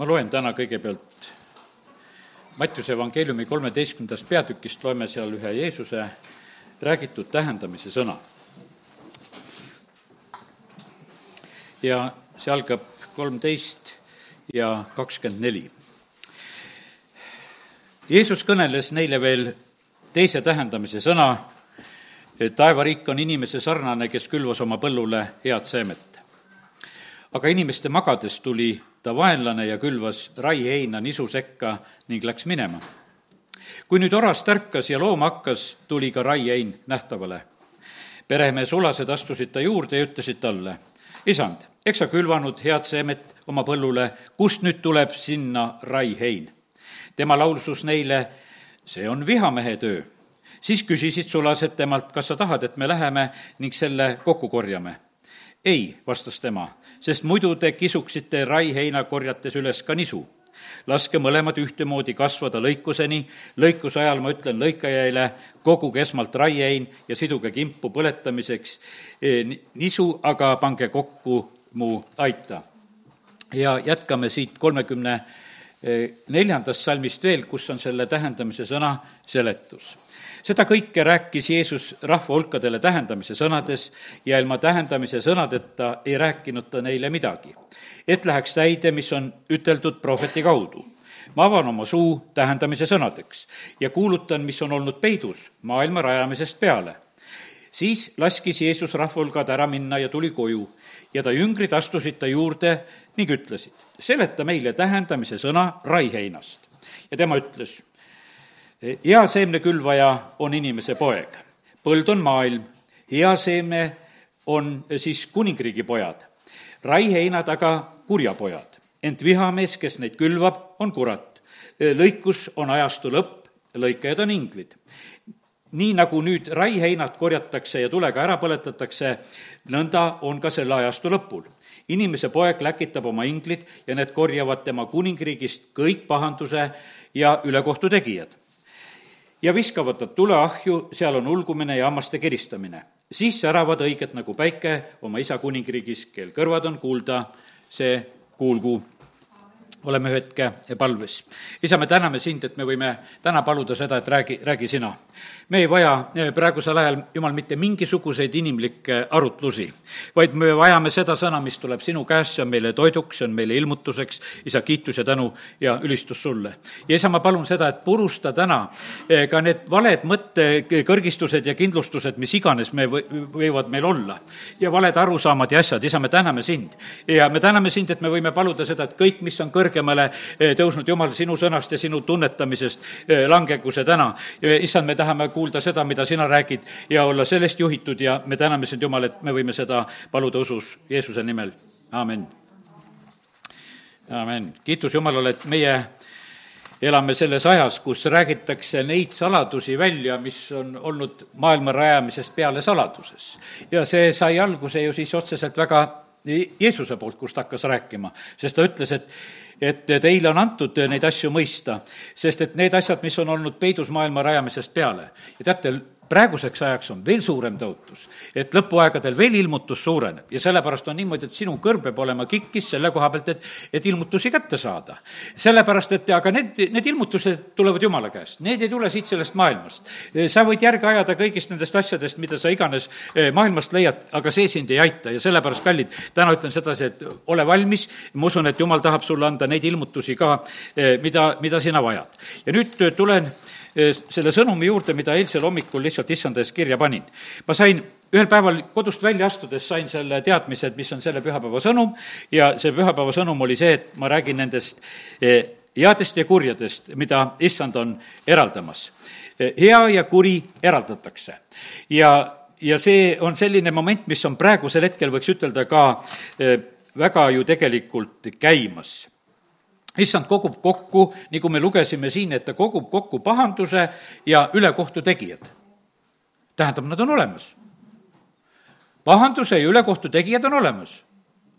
ma loen täna kõigepealt Mattiuse evangeeliumi kolmeteistkümnendast peatükist, loeme seal ühe Jeesuse räägitud tähendamise sõna. ja see algab kolmteist ja kakskümmend neli. Jeesus kõneles neile veel teise tähendamise sõna, taevariik on inimese sarnane, kes külvas oma põllule head seemet. aga inimeste magades tuli ta vaenlane ja külvas raieheina nisu sekka ning läks minema. kui nüüd oras tärkas ja looma hakkas, tuli ka raiehein nähtavale. peremees ulased astusid ta juurde ja ütlesid talle, isand, eks sa külvanud head seemet oma põllule, kust nüüd tuleb sinna raihein? tema laulsus neile, see on vihamehe töö. siis küsisid sulased temalt, kas sa tahad, et me läheme ning selle kokku korjame ei, vastas tema, sest muidu te kisuksite raiheina korjates üles ka nisu. laske mõlemad ühtemoodi kasvada lõikuseni, lõikuse ajal ma ütlen lõikajaile, koguge esmalt raiehein ja siduge kimpu põletamiseks e, nisu, aga pange kokku mu aita. ja jätkame siit kolmekümne e, neljandast salmist veel, kus on selle tähendamise sõna seletus seda kõike rääkis Jeesus rahva hulkadele tähendamise sõnades ja ilma tähendamise sõnadeta ei rääkinud ta neile midagi. et läheks täide, mis on üteldud prohveti kaudu. ma avan oma suu tähendamise sõnadeks ja kuulutan, mis on olnud peidus maailma rajamisest peale siis laskis Jeesus rahvahulgad ära minna ja tuli koju ja ta jüngrid astusid ta juurde ning ütlesid, seleta meile tähendamise sõna raiheinast. ja tema ütles, hea seemnekülvaja on inimese poeg, põld on maailm, hea seemne on siis kuningriigi pojad, raiheinad aga kurjapojad, ent vihamees, kes neid külvab, on kurat. lõikus on ajastu lõpp, lõikajad on inglid. Nii nagu nüüd raiheinad korjatakse ja tulega ära põletatakse, nõnda on ka selle ajastu lõpul. inimese poeg läkitab oma inglid ja need korjavad tema kuningriigist kõik pahanduse ja ülekohtu tegijad ja viskavad nad tuleahju, seal on ulgumine ja hammaste kiristamine. siis säravad õiged nagu päike oma isa kuningriigis, kel kõrvad on kuulda, see kuulgu oleme hetke palves. isa, me täname sind, et me võime täna paluda seda, et räägi, räägi sina. me ei vaja eh, praegusel ajal, jumal, mitte mingisuguseid inimlikke arutlusi, vaid me vajame seda sõna, mis tuleb sinu käest, see on meile toiduks, see on meile ilmutuseks, isa, kiitus ja tänu ja ülistus sulle. ja isa, ma palun seda, et purusta täna eh, ka need valed mõttekõrgistused ja kindlustused, mis iganes me või, võivad meil olla. ja valed arusaamad ja asjad, isa, me täname sind. ja me täname sind, et me võime paluda seda, et kõik, mis on kõrge kõrgemale eh, tõusnud, Jumal, sinu sõnast ja sinu tunnetamisest eh, langegu see täna. issand, me tahame kuulda seda, mida sina räägid ja olla sellest juhitud ja me täname sind, Jumal, et me võime seda paluda usus Jeesuse nimel, aamen. aamen, kiitus Jumalale, et meie elame selles ajas, kus räägitakse neid saladusi välja, mis on olnud maailma rajamisest peale saladuses. ja see sai alguse ju siis otseselt väga Jeesuse poolt, kus ta hakkas rääkima, sest ta ütles, et et teile on antud neid asju mõista, sest et need asjad, mis on olnud peidus maailma rajamisest peale. Ja teate, praeguseks ajaks on veel suurem tõotus, et lõpuaegadel veel ilmutus suureneb ja sellepärast on niimoodi, et sinu kõrv peab olema kikkis selle koha pealt, et, et ilmutusi kätte saada. sellepärast, et aga need, need ilmutused tulevad Jumala käest, need ei tule siit sellest maailmast. sa võid järge ajada kõigist nendest asjadest, mida sa iganes eh, maailmast leiad, aga see sind ei aita ja sellepärast, kallid, täna ütlen sedasi, et ole valmis, ma usun, et Jumal tahab sulle anda neid ilmutusi ka, eh, mida, mida sina vajad. ja nüüd tulen selle sõnumi juurde, mida eilsel hommikul lihtsalt issanda ees kirja panin. ma sain ühel päeval kodust välja astudes sain selle teadmise, et mis on selle pühapäeva sõnum ja see pühapäeva sõnum oli see, et ma räägin nendest headest ja kurjadest, mida issand on eraldamas. hea ja kuri eraldatakse ja, ja see on selline moment, mis on praegusel hetkel, võiks ütelda ka väga ju tegelikult käimas issand kogub kokku, nagu me lugesime siin, et ta kogub kokku pahanduse ja ülekohtu tegijad. tähendab, nad on olemas. pahanduse ja ülekohtu tegijad on olemas.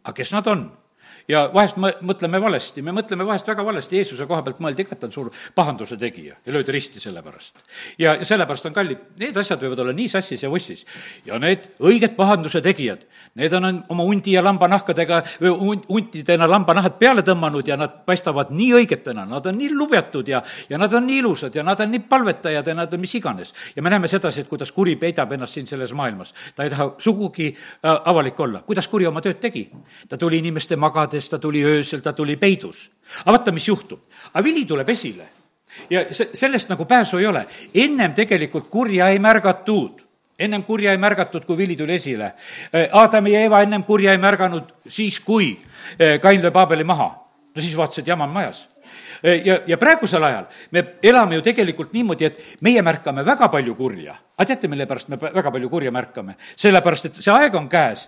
aga kes nad on? Ja vahest me mõtleme valesti, me mõtleme vahest väga valesti, Jeesuse koha pealt mõeldi ka, et ta on suur pahanduse tegija ja löödi risti selle pärast. ja, ja sellepärast on kallid, need asjad võivad olla nii sassis ja vussis. ja need õiged pahanduse tegijad, need on oma hundi ja lambanahkadega, huntidena lambanahad peale tõmmanud ja nad paistavad nii õigetena, nad on nii lubjatud ja, ja nad on nii ilusad ja nad on nii palvetajad ja nad on mis iganes. ja me näeme sedasi, et kuidas kuri peidab ennast siin selles maailmas. ta ei taha sugugi äh, avalik olla. kuidas kuri oma tööd tegi? ta tuli inimeste magades, ta tuli öösel, ta tuli peidus. aga vaata, mis juhtub. aga vili tuleb esile ja se-, sellest nagu pääsu ei ole. ennem tegelikult kurja ei märgatud ennem kurja ei märgatud, kui vili tuli esile. Aadam ja Eeva ennem kurja ei märganud siis, kui eh, Kain lööb Aabeli maha. no siis vaatasid, jama on majas ja, ja praegusel ajal me elame ju tegelikult niimoodi, et meie märkame väga palju kurja aga teate, mille pärast me väga palju kurja märkame? sellepärast, et see aeg on käes,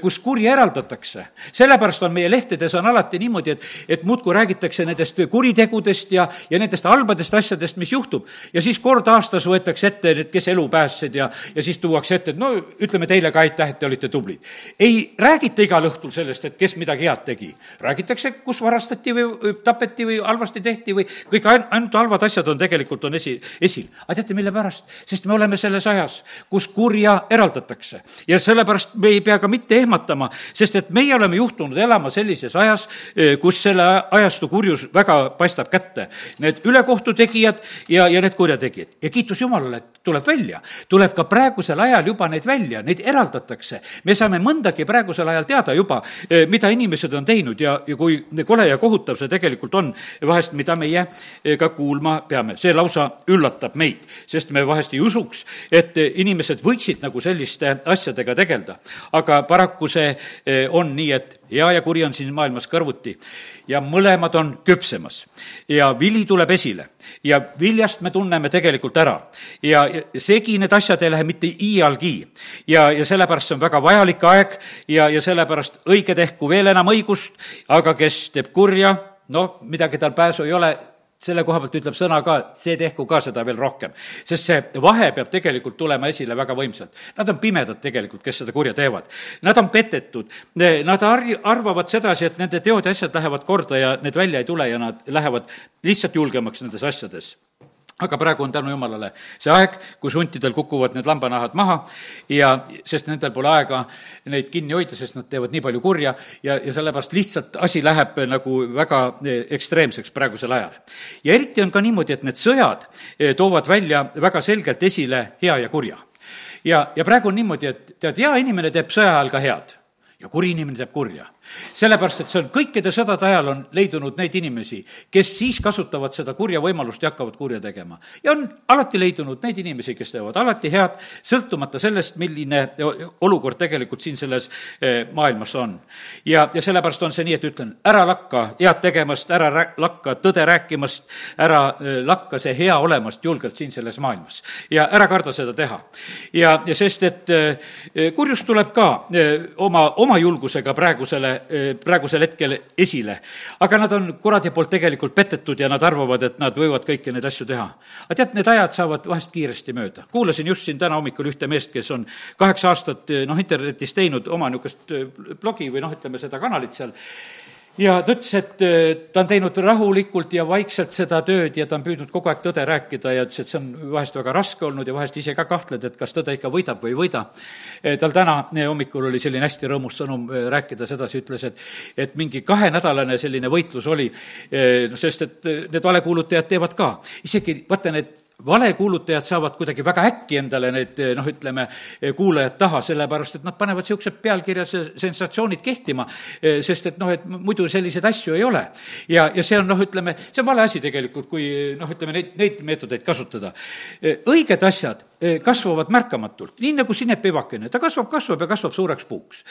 kus kuri eraldatakse. sellepärast on meie lehtedes on alati niimoodi, et, et muudkui räägitakse nendest kuritegudest ja, ja nendest halbadest asjadest, mis juhtub. ja siis kord aastas võetakse ette need, kes elu päästsid ja, ja siis tuuakse ette, et no ütleme teile ka aitäh, et te olite tublid. ei räägita igal õhtul sellest, et kes midagi head tegi. räägitakse, kus varastati või, tapeti või halvasti tehti või kõik ainult halvad asjad on tegelikult, on esi, esil. aga teate, mille pärast? sest me oleme selle selles ajas, kus kurja eraldatakse. ja sellepärast me ei pea ka mitte ehmatama, sest et meie oleme juhtunud elama sellises ajas, eh, kus selle ajastu kurjus väga paistab kätte. Need ülekohtu tegijad ja, ja need kurjategijad. ja kiitus Jumalale, et tuleb välja. tuleb ka praegusel ajal juba neid välja, neid eraldatakse. me saame mõndagi praegusel ajal teada juba, eh, mida inimesed on teinud ja, ja kui kole ja kohutav see tegelikult on, vahest mida meie eh, ka kuulma peame. see lausa üllatab meid, sest me vahest ei usuks, et inimesed võiksid nagu selliste asjadega tegeleda. aga paraku see eh, on nii, et hea ja kuri on siin maailmas kõrvuti ja mõlemad on küpsemas ja vili tuleb esile ja viljast me tunneme tegelikult ära ja segi need asjad ei lähe mitte iialgi. ja, ja sellepärast see on väga vajalik aeg ja, ja sellepärast õige tehku veel enam õigust, aga kes teeb kurja, noh, midagi tal pääsu ei ole selle koha pealt ütleb sõna ka, see tehku ka seda veel rohkem. sest see vahe peab tegelikult tulema esile väga võimsalt. Nad on pimedad tegelikult, kes seda kurja teevad. Nad on petetud, nad ar-, arvavad sedasi, et nende teod ja asjad lähevad korda ja need välja ei tule ja nad lähevad lihtsalt julgemaks nendes asjades aga praegu on tänu jumalale see aeg, kus huntidel kukuvad need lambanahad maha ja sest nendel pole aega neid kinni hoida, sest nad teevad nii palju kurja ja, ja sellepärast lihtsalt asi läheb nagu väga eh, ekstreemseks praegusel ajal. ja eriti on ka niimoodi, et need sõjad eh, toovad välja väga selgelt esile hea ja kurja. ja, ja praegu on niimoodi, et tead, hea inimene teeb sõja ajal ka head ja kuri inimene teeb kurja sellepärast, et see on kõikide sõdade ajal on leidunud neid inimesi, kes siis kasutavad seda kurja võimalust ja hakkavad kurja tegema. ja on alati leidunud neid inimesi, kes teevad alati head, sõltumata sellest, milline olukord tegelikult siin selles eh, maailmas on. ja, ja sellepärast on see nii, et ütlen, ära lakka head tegemast, ära rää-, lakka tõde rääkimast, ära eh, lakka see hea olemast julgelt siin selles maailmas. ja ära karda seda teha. ja, ja sest, et eh, kurjus tuleb ka oma, oma julgusega praegusele praegusel hetkel esile. aga nad on kuradi poolt tegelikult petetud ja nad arvavad, et nad võivad kõiki neid asju teha. aga tead, need ajad saavad vahest kiiresti mööda. kuulasin just siin täna hommikul ühte meest, kes on kaheksa aastat eh, noh, internetis teinud oma niisugust eh, blogi või noh, ütleme seda kanalit seal ja ta ütles, et äh, ta on teinud rahulikult ja vaikselt seda tööd ja ta on püüdnud kogu aeg tõde rääkida ja ütles, et see on vahest väga raske olnud ja vahest ise ka kahtled, et kas tõde ikka võidab või ei võida. Äh, tal täna äh, hommikul oli selline hästi rõõmus sõnum rääkida sedasi, ütles, et et mingi kahenädalane selline võitlus oli, sest et need valekuulutajad teevad ka. isegi vaata, need valekuulutajad saavad kuidagi väga äkki endale need noh, ütleme, kuulajad taha, sellepärast et nad panevad niisugused pealkirjad, sensatsioonid kehtima, sest et noh, et muidu selliseid asju ei ole. ja, ja see on noh, ütleme, see on vale asi tegelikult, kui noh, ütleme neid, neid meetodeid kasutada. õiged asjad kasvavad märkamatult, nii nagu sinepivakene, ta kasvab, kasvab ja kasvab suureks puuks.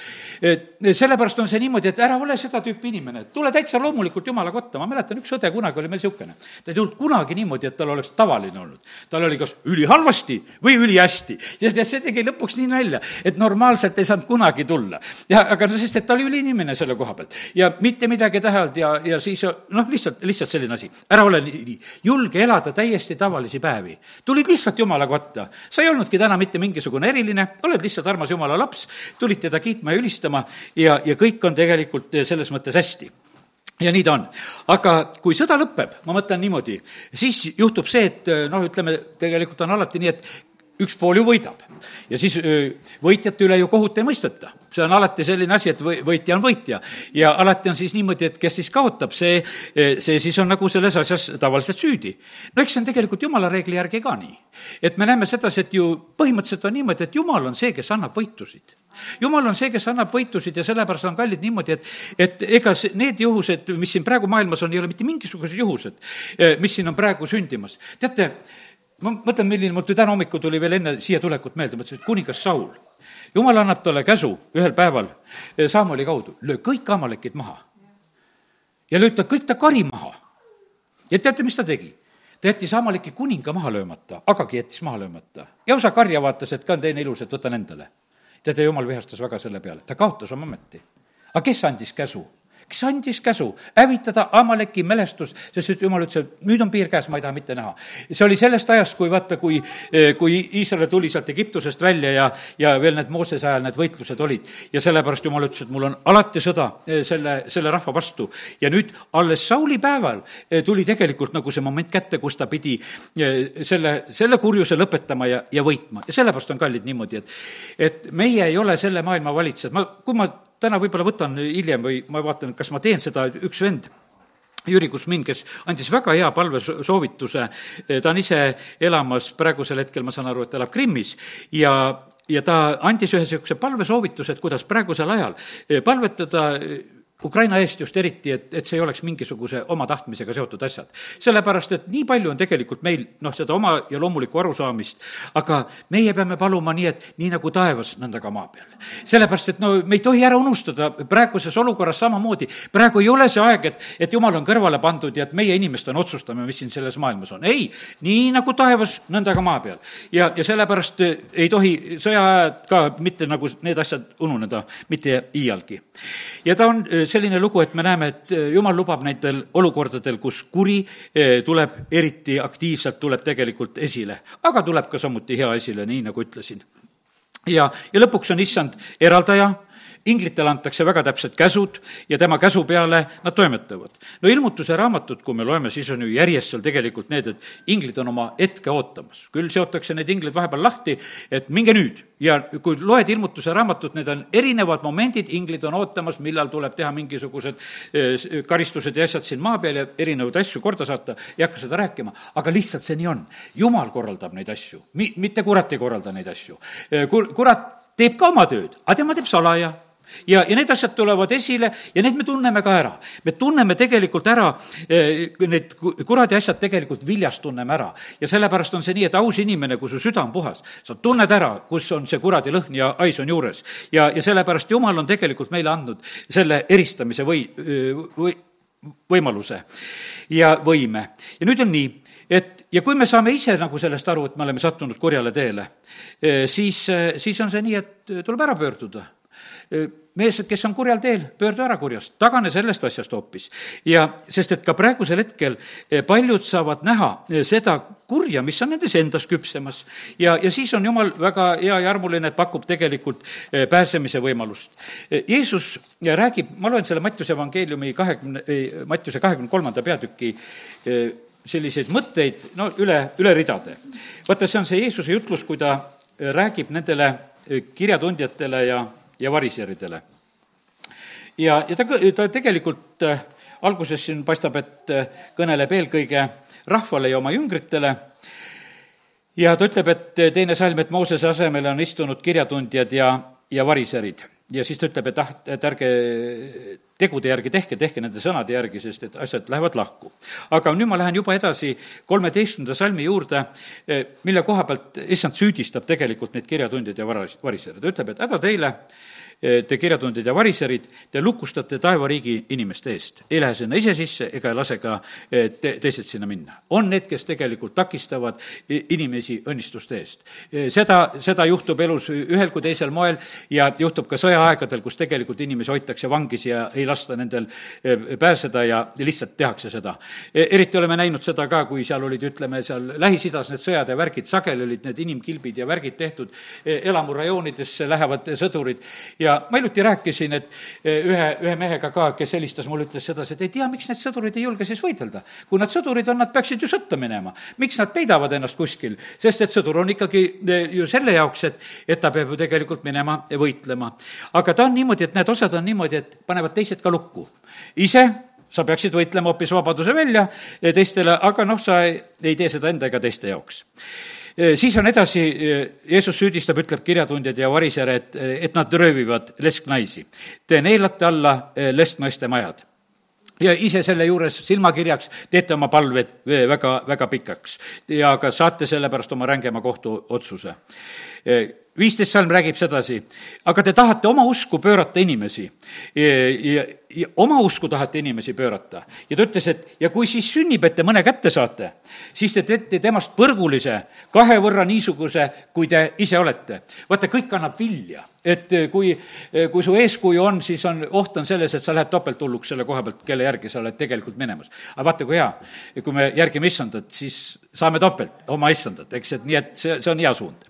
sellepärast on see niimoodi, et ära ole seda tüüpi inimene, tule täitsa loomulikult Jumala kotta, ma mäletan, üks õde kunagi oli meil niisugune. ta ei tulnud kunagi niimoodi, et tal oleks tavaline olnud. Tal oli kas ülihalvasti või ülihästi. ja see tegi lõpuks nii nalja, et normaalselt ei saanud kunagi tulla. ja aga no sest, et ta oli üliinimene selle koha pealt ja mitte midagi tähe olnud ja, ja siis noh, lihtsalt, lihtsalt selline asi. ära ole nii, julge elada täiesti tavalisi päevi. tulid lihtsalt Jumala kotta. sa ei olnudki täna mitte mingisugune eriline, oled lihtsalt armas Jumala laps, tulid teda kiitma ja ülistama ja, ja kõik on tegelikult selles mõttes hästi ja nii ta on. aga kui sõda lõpeb, ma mõtlen niimoodi, siis juhtub see, et noh, ütleme, tegelikult on alati nii, et üks pool ju võidab. ja siis võitjate üle ju kohut ei mõisteta. see on alati selline asi, et või, võitja on võitja. ja alati on siis niimoodi, et kes siis kaotab, see, see siis on nagu selles asjas tavaliselt süüdi. no eks see on tegelikult jumala reegli järgi ka nii. et me näeme sedasi, et ju põhimõtteliselt on niimoodi, et jumal on see, kes annab võitusid jumal on see, kes annab võitusid ja sellepärast on kallid niimoodi, et, et ega need juhused, mis siin praegu maailmas on, ei ole mitte mingisugused juhused, mis siin on praegu sündimas. teate, ma mõtlen, milline mul täna hommikul tuli veel enne siia tulekut meelde, mõtlesin, et kuningas Saul, jumal annab talle käsu ühel päeval eh, Saamoli kaudu, löö kõik amalekid maha. ja lööd ta kõik ta kari maha. ja teate, mis ta tegi? ta jättis Amaleki kuninga maha löömata, Agagi jättis maha löömata ja osa karja vaatas, et ka on teine ilus, et võtan endale teate, jumal vihastas väga selle peale, ta kaotas oma ameti. aga kes andis käsu? Kes andis käsu hävitada Amaleki mälestus, sest jumal ütles, et nüüd on piir käes, ma ei taha mitte näha. see oli sellest ajast, kui vaata, kui, kui Iisrael tuli sealt Egiptusest välja ja, ja veel need Moosese ajal need võitlused olid. ja sellepärast jumal ütles, et mul on alati sõda eh, selle, selle rahva vastu. ja nüüd alles Sauli päeval eh, tuli tegelikult nagu see moment kätte, kus ta pidi eh, selle, selle kurjuse lõpetama ja, ja võitma. ja sellepärast on kallid niimoodi, et, et meie ei ole selle maailma valitsejad, ma, kui ma täna võib-olla võtan hiljem või ma vaatan, kas ma teen seda, üks vend Jüri Kusmin, kes andis väga hea palvesoovituse, ta on ise elamas praegusel hetkel, ma saan aru, et elab Krimmis. Ja ja ta andis ühe niisuguse palvesoovituse, et kuidas praegusel ajal palvetada Ukraina eest just eriti, et, et see ei oleks mingisuguse oma tahtmisega seotud asjad. sellepärast, et nii palju on tegelikult meil noh, seda oma ja loomulikku arusaamist, aga meie peame paluma nii, et nii nagu taevas, nõnda ka maa peal. sellepärast, et no me ei tohi ära unustada praeguses olukorras samamoodi, praegu ei ole see aeg, et, et jumal on kõrvale pandud ja et meie inimestena otsustame, mis siin selles maailmas on. ei, nii nagu taevas, nõnda ka maa peal. ja, ja sellepärast ei tohi sõjaajad ka mitte nagu need asjad ununeda, mitte iialgi. ja ta on selline lugu, et me näeme, et eh, jumal lubab nendel olukordadel, kus kuri eh, tuleb eriti aktiivselt, tuleb tegelikult esile. aga tuleb ka samuti hea esile, nii nagu ütlesin. ja, ja lõpuks on issand eraldaja inglitele antakse väga täpsed käsud ja tema käsu peale nad toimetavad. no ilmutuse raamatut, kui me loeme, siis on ju järjest seal tegelikult need, et inglid on oma hetke ootamas. küll seotakse need inglid vahepeal lahti, et minge nüüd ja kui loed ilmutuse raamatut, need on erinevad momendid, inglid on ootamas, millal tuleb teha mingisugused eh, karistused ja asjad siin maa peal ja erinevaid asju korda saata, ei hakka seda rääkima, aga lihtsalt see nii on. jumal korraldab neid asju, mi-, mitte kurat ei korralda neid asju. Eh, kur-, kurat teeb ka oma tööd, aga tema teeb salaja ja, ja need asjad tulevad esile ja need me tunneme ka ära. me tunneme tegelikult ära, eh, need kuradi asjad tegelikult viljast tunneme ära. ja sellepärast on see nii, et aus inimene, kui su süda on puhas, sa tunned ära, kus on see kuradi lõhn ja hais on juures. ja, ja sellepärast Jumal on tegelikult meile andnud selle eristamise või, või võimaluse ja võime. ja nüüd on nii, et ja kui me saame ise nagu sellest aru, et me oleme sattunud kurjale teele, eh, siis, eh, siis on see nii, et tuleb ära pöörduda mees, kes on kurjal teel, pöördu ära kurjast, tagane sellest asjast hoopis. ja sest, et ka praegusel hetkel paljud saavad näha seda kurja, mis on nendes endas küpsemas. ja, ja siis on jumal väga hea ja armuline, pakub tegelikult pääsemise võimalust. Jeesus räägib, ma loen selle Mattiuse evangeeliumi kahekümne, Mattiuse kahekümne kolmanda peatüki selliseid mõtteid, no üle, üle ridade. vaata, see on see Jeesuse jutlus, kui ta räägib nendele kirjatundjatele ja ja variseridele. ja, ja ta, ta tegelikult äh, alguses siin paistab, et äh, kõneleb eelkõige rahvale ja oma jüngritele ja ta ütleb, et äh, teine salm, et Moosese asemele on istunud kirjatundjad ja, ja variserid. ja siis ta ütleb, et ah, et ärge tegude järgi tehke, tehke nende sõnade järgi, sest et asjad lähevad lahku. aga nüüd ma lähen juba edasi kolmeteistkümnenda salmi juurde, mille koha pealt issand süüdistab tegelikult neid kirjatundjaid ja varas, varisejaid. ta ütleb, et häda teile, te kirjatundjad ja variserid, te lukustate taevariigi inimeste eest. ei lähe sinna ise sisse ega ei lase ka te-, teised sinna minna. on need, kes tegelikult takistavad inimesi õnnistuste eest. seda, seda juhtub elus ühel kui teisel moel ja juhtub ka sõjaaegadel, kus tegelikult inimesi hoitakse vangis ja ei lasta nendel pääseda ja lihtsalt tehakse seda. eriti oleme näinud seda ka, kui seal olid, ütleme, seal Lähis-Idas need sõjad ja värgid, sageli olid need inimkilbid ja värgid tehtud, elamurajoonidesse lähevad sõdurid ja ma hiljuti rääkisin, et ühe, ühe mehega ka, kes helistas mulle, ütles sedasi, et ei tea, miks need sõdurid ei julge siis võidelda. kui nad sõdurid on, nad peaksid ju sõtta minema. miks nad peidavad ennast kuskil? sest et sõdur on ikkagi ju selle jaoks, et, et ta peab ju tegelikult minema võitlema. aga ta on niimoodi, et need osad on niimoodi, et panevad teised ka lukku. ise sa peaksid võitlema hoopis vabaduse välja teistele, aga noh, sa ei, ei tee seda enda ega teiste jaoks siis on edasi, Jeesus süüdistab, ütleb kirjatundjad ja varisejad, et, et nad röövivad lesknaisi. Te neelate alla lesknaiste majad. Ja ise selle juures silmakirjaks teete oma palved väga, väga pikaks. Ja ka saate sellepärast oma rängema kohtuotsuse viisteist salm räägib sedasi, aga te tahate oma usku pöörata inimesi ja, ja, oma usku tahate inimesi pöörata. ja ta ütles, et ja kui siis sünnib, et te mõne kätte saate, siis te teete temast põrgulise, kahe võrra niisuguse, kui te ise olete. vaata, kõik annab vilja et kui, kui su eeskuju on, siis on, oht on selles, et sa lähed topelthulluks selle koha pealt, kelle järgi sa oled tegelikult minemas. aga vaata, kui hea, kui me järgime issandat, siis saame topelt oma issandat, eks, et nii, et see, see on hea suund.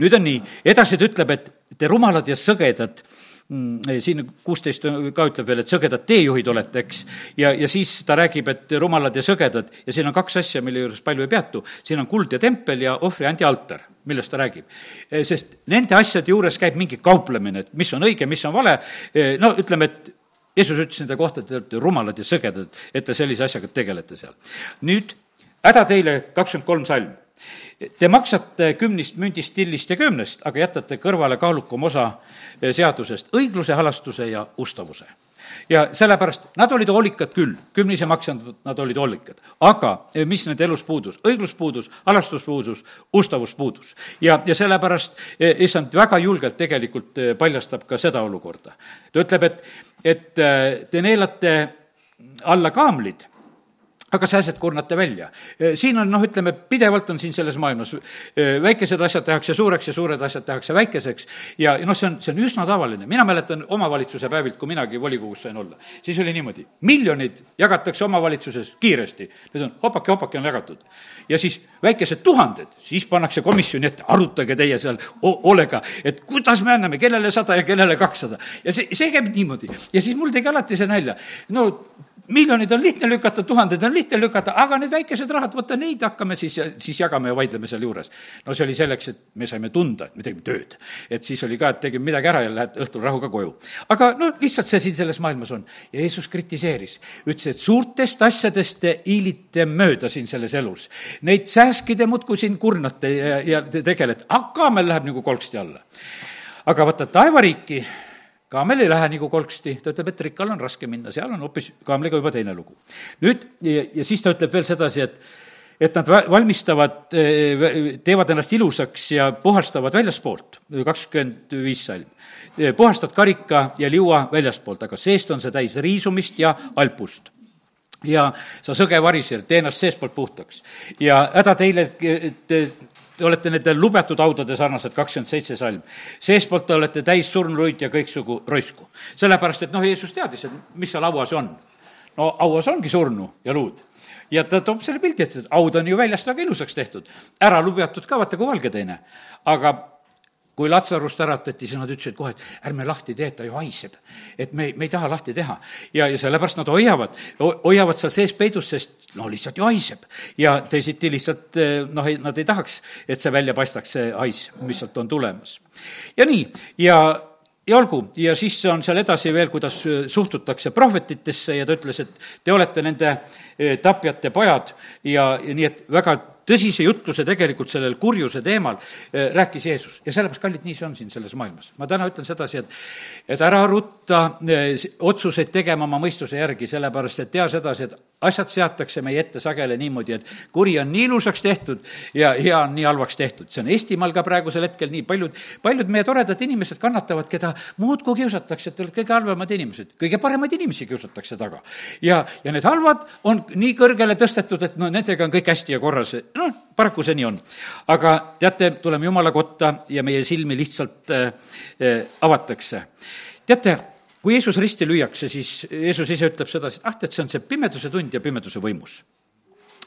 nüüd on nii, edasi ta ütleb, et te rumalad ja sõgedad mm, siin kuusteist ka ütleb veel, et sõgedad teejuhid olete, eks. ja, ja siis ta räägib, et rumalad ja sõgedad ja siin on kaks asja, mille juures palju ei peatu. siin on kuld ja tempel ja ohvriandi altar, millest ta räägib. Eh, sest nende asjade juures käib mingi kauplemine, et mis on õige, mis on vale. Eh, no ütleme, et Jeesus ütles nende kohta, et te olete rumalad ja sõgedad, et te sellise asjaga tegelete seal. nüüd häda teile, kakskümmend kolm salm. Te maksate kümnist mündist, tillist ja kümnest, aga jätate kõrvale kaalukam osa eh, seadusest, õigluse, halastuse ja ustavuse ja sellepärast nad olid hoolikad küll, kümnise maksjad, nad olid hoolikad. aga eh, mis nende elus puudus? õiglus puudus, halastus puudus, ustavus puudus. ja, ja sellepärast eh, issand väga julgelt tegelikult paljastab ka seda olukorda. ta ütleb, et, et te neelate alla kaamlid aga sääsed kurnate välja. siin on noh, ütleme, pidevalt on siin selles maailmas, väikesed asjad tehakse suureks ja suured asjad tehakse väikeseks ja, noh, see on, see on üsna tavaline. mina mäletan omavalitsuse päevilt, kui minagi volikogus sain olla, siis oli niimoodi, miljonid jagatakse omavalitsuses kiiresti, nüüd on hopake, hopake on jagatud. ja siis väikesed tuhanded, siis pannakse komisjoni ette, arutage teie seal hoolega, et kuidas me anname, kellele sada ja kellele kakssada. ja see, see käib niimoodi. ja siis mul tegi alati see nalja, no miljonid on lihtne lükata, tuhanded on lihtne lükata, aga need väikesed rahad, vaata neid hakkame siis, siis jagame ja vaidleme sealjuures. no see oli selleks, et me saime tunda, et me tegime tööd. et siis oli ka, et tegime midagi ära ja lähed õhtul rahuga koju. aga no lihtsalt see siin selles maailmas on. ja Jeesus kritiseeris, ütles, et suurtest asjadest te hiilite mööda siin selles elus. Neid sääski te muudkui siin kurnate ja, ja te tegelete, aga meil läheb nagu kolksti alla. aga vaata, taevariiki kaamel ei lähe nagu kolksti, ta ütleb, et rikkal on raske minna, seal on hoopis kaamliga juba teine lugu. nüüd, ja, siis ta ütleb veel sedasi, et et nad valmistavad, teevad ennast ilusaks ja puhastavad väljaspoolt, kakskümmend viis salm. puhastad karika ja liua väljaspoolt, aga seest on see täis riisumist ja alpust ja sa sõge variser, tee ennast seestpoolt puhtaks. ja häda teile, Te olete nende lubetud haudade sarnased, kakskümmend seitse salm. seestpoolt te olete täis surnuid ja kõiksugu roisku. sellepärast, et noh, Jeesus teadis, et mis seal hauas on. no hauas ongi surnu ja luud ja ta toob selle pildi ette, et haud on ju väljast väga ilusaks tehtud. ära lubetud ka, vaata kui valge teine. aga kui Latsarust äratati, siis nad ütlesid kohe, et ärme lahti tee, ta ju haiseb. et me, me ei taha lahti teha. ja, ja sellepärast nad hoiavad, hoiavad seal sees peidus, sest no lihtsalt ju haiseb. ja teisiti lihtsalt eh, noh, nad ei tahaks, et see välja paistaks, see hais, mis sealt on tulemas. ja nii, ja ja olgu, ja siis on seal edasi veel, kuidas eh, suhtutakse prohvetitesse ja ta ütles, et te olete nende eh, tapjate pojad ja, ja nii, et väga tõsise jutluse tegelikult sellel kurjuse teemal eh, rääkis Jeesus ja sellepärast, kallid, nii see on siin selles maailmas. ma täna ütlen sedasi, et, et ära rutta eh, otsuseid tegema oma mõistuse järgi, sellepärast et tea sedasi, et asjad seatakse meie ette sageli niimoodi, et kuri on nii ilusaks tehtud ja hea on nii halvaks tehtud. see on Eestimaal ka praegusel hetkel nii, paljud, paljud meie toredad inimesed kannatavad, keda muudkui kiusatakse, et te olete kõige halvemad inimesed. kõige paremaid inimesi kiusatakse taga. ja, ja need halvad on nii kõrgele tõstetud, et no nendega on kõik hästi ja korras. Noh, paraku see nii on. aga teate, tuleme Jumala kotta ja meie silmi lihtsalt äh, äh, avatakse. teate kui Jeesus risti lüüakse, siis Jeesus ise ütleb sedasi, et ah, tead, see on see pimeduse tund ja pimeduse võimus.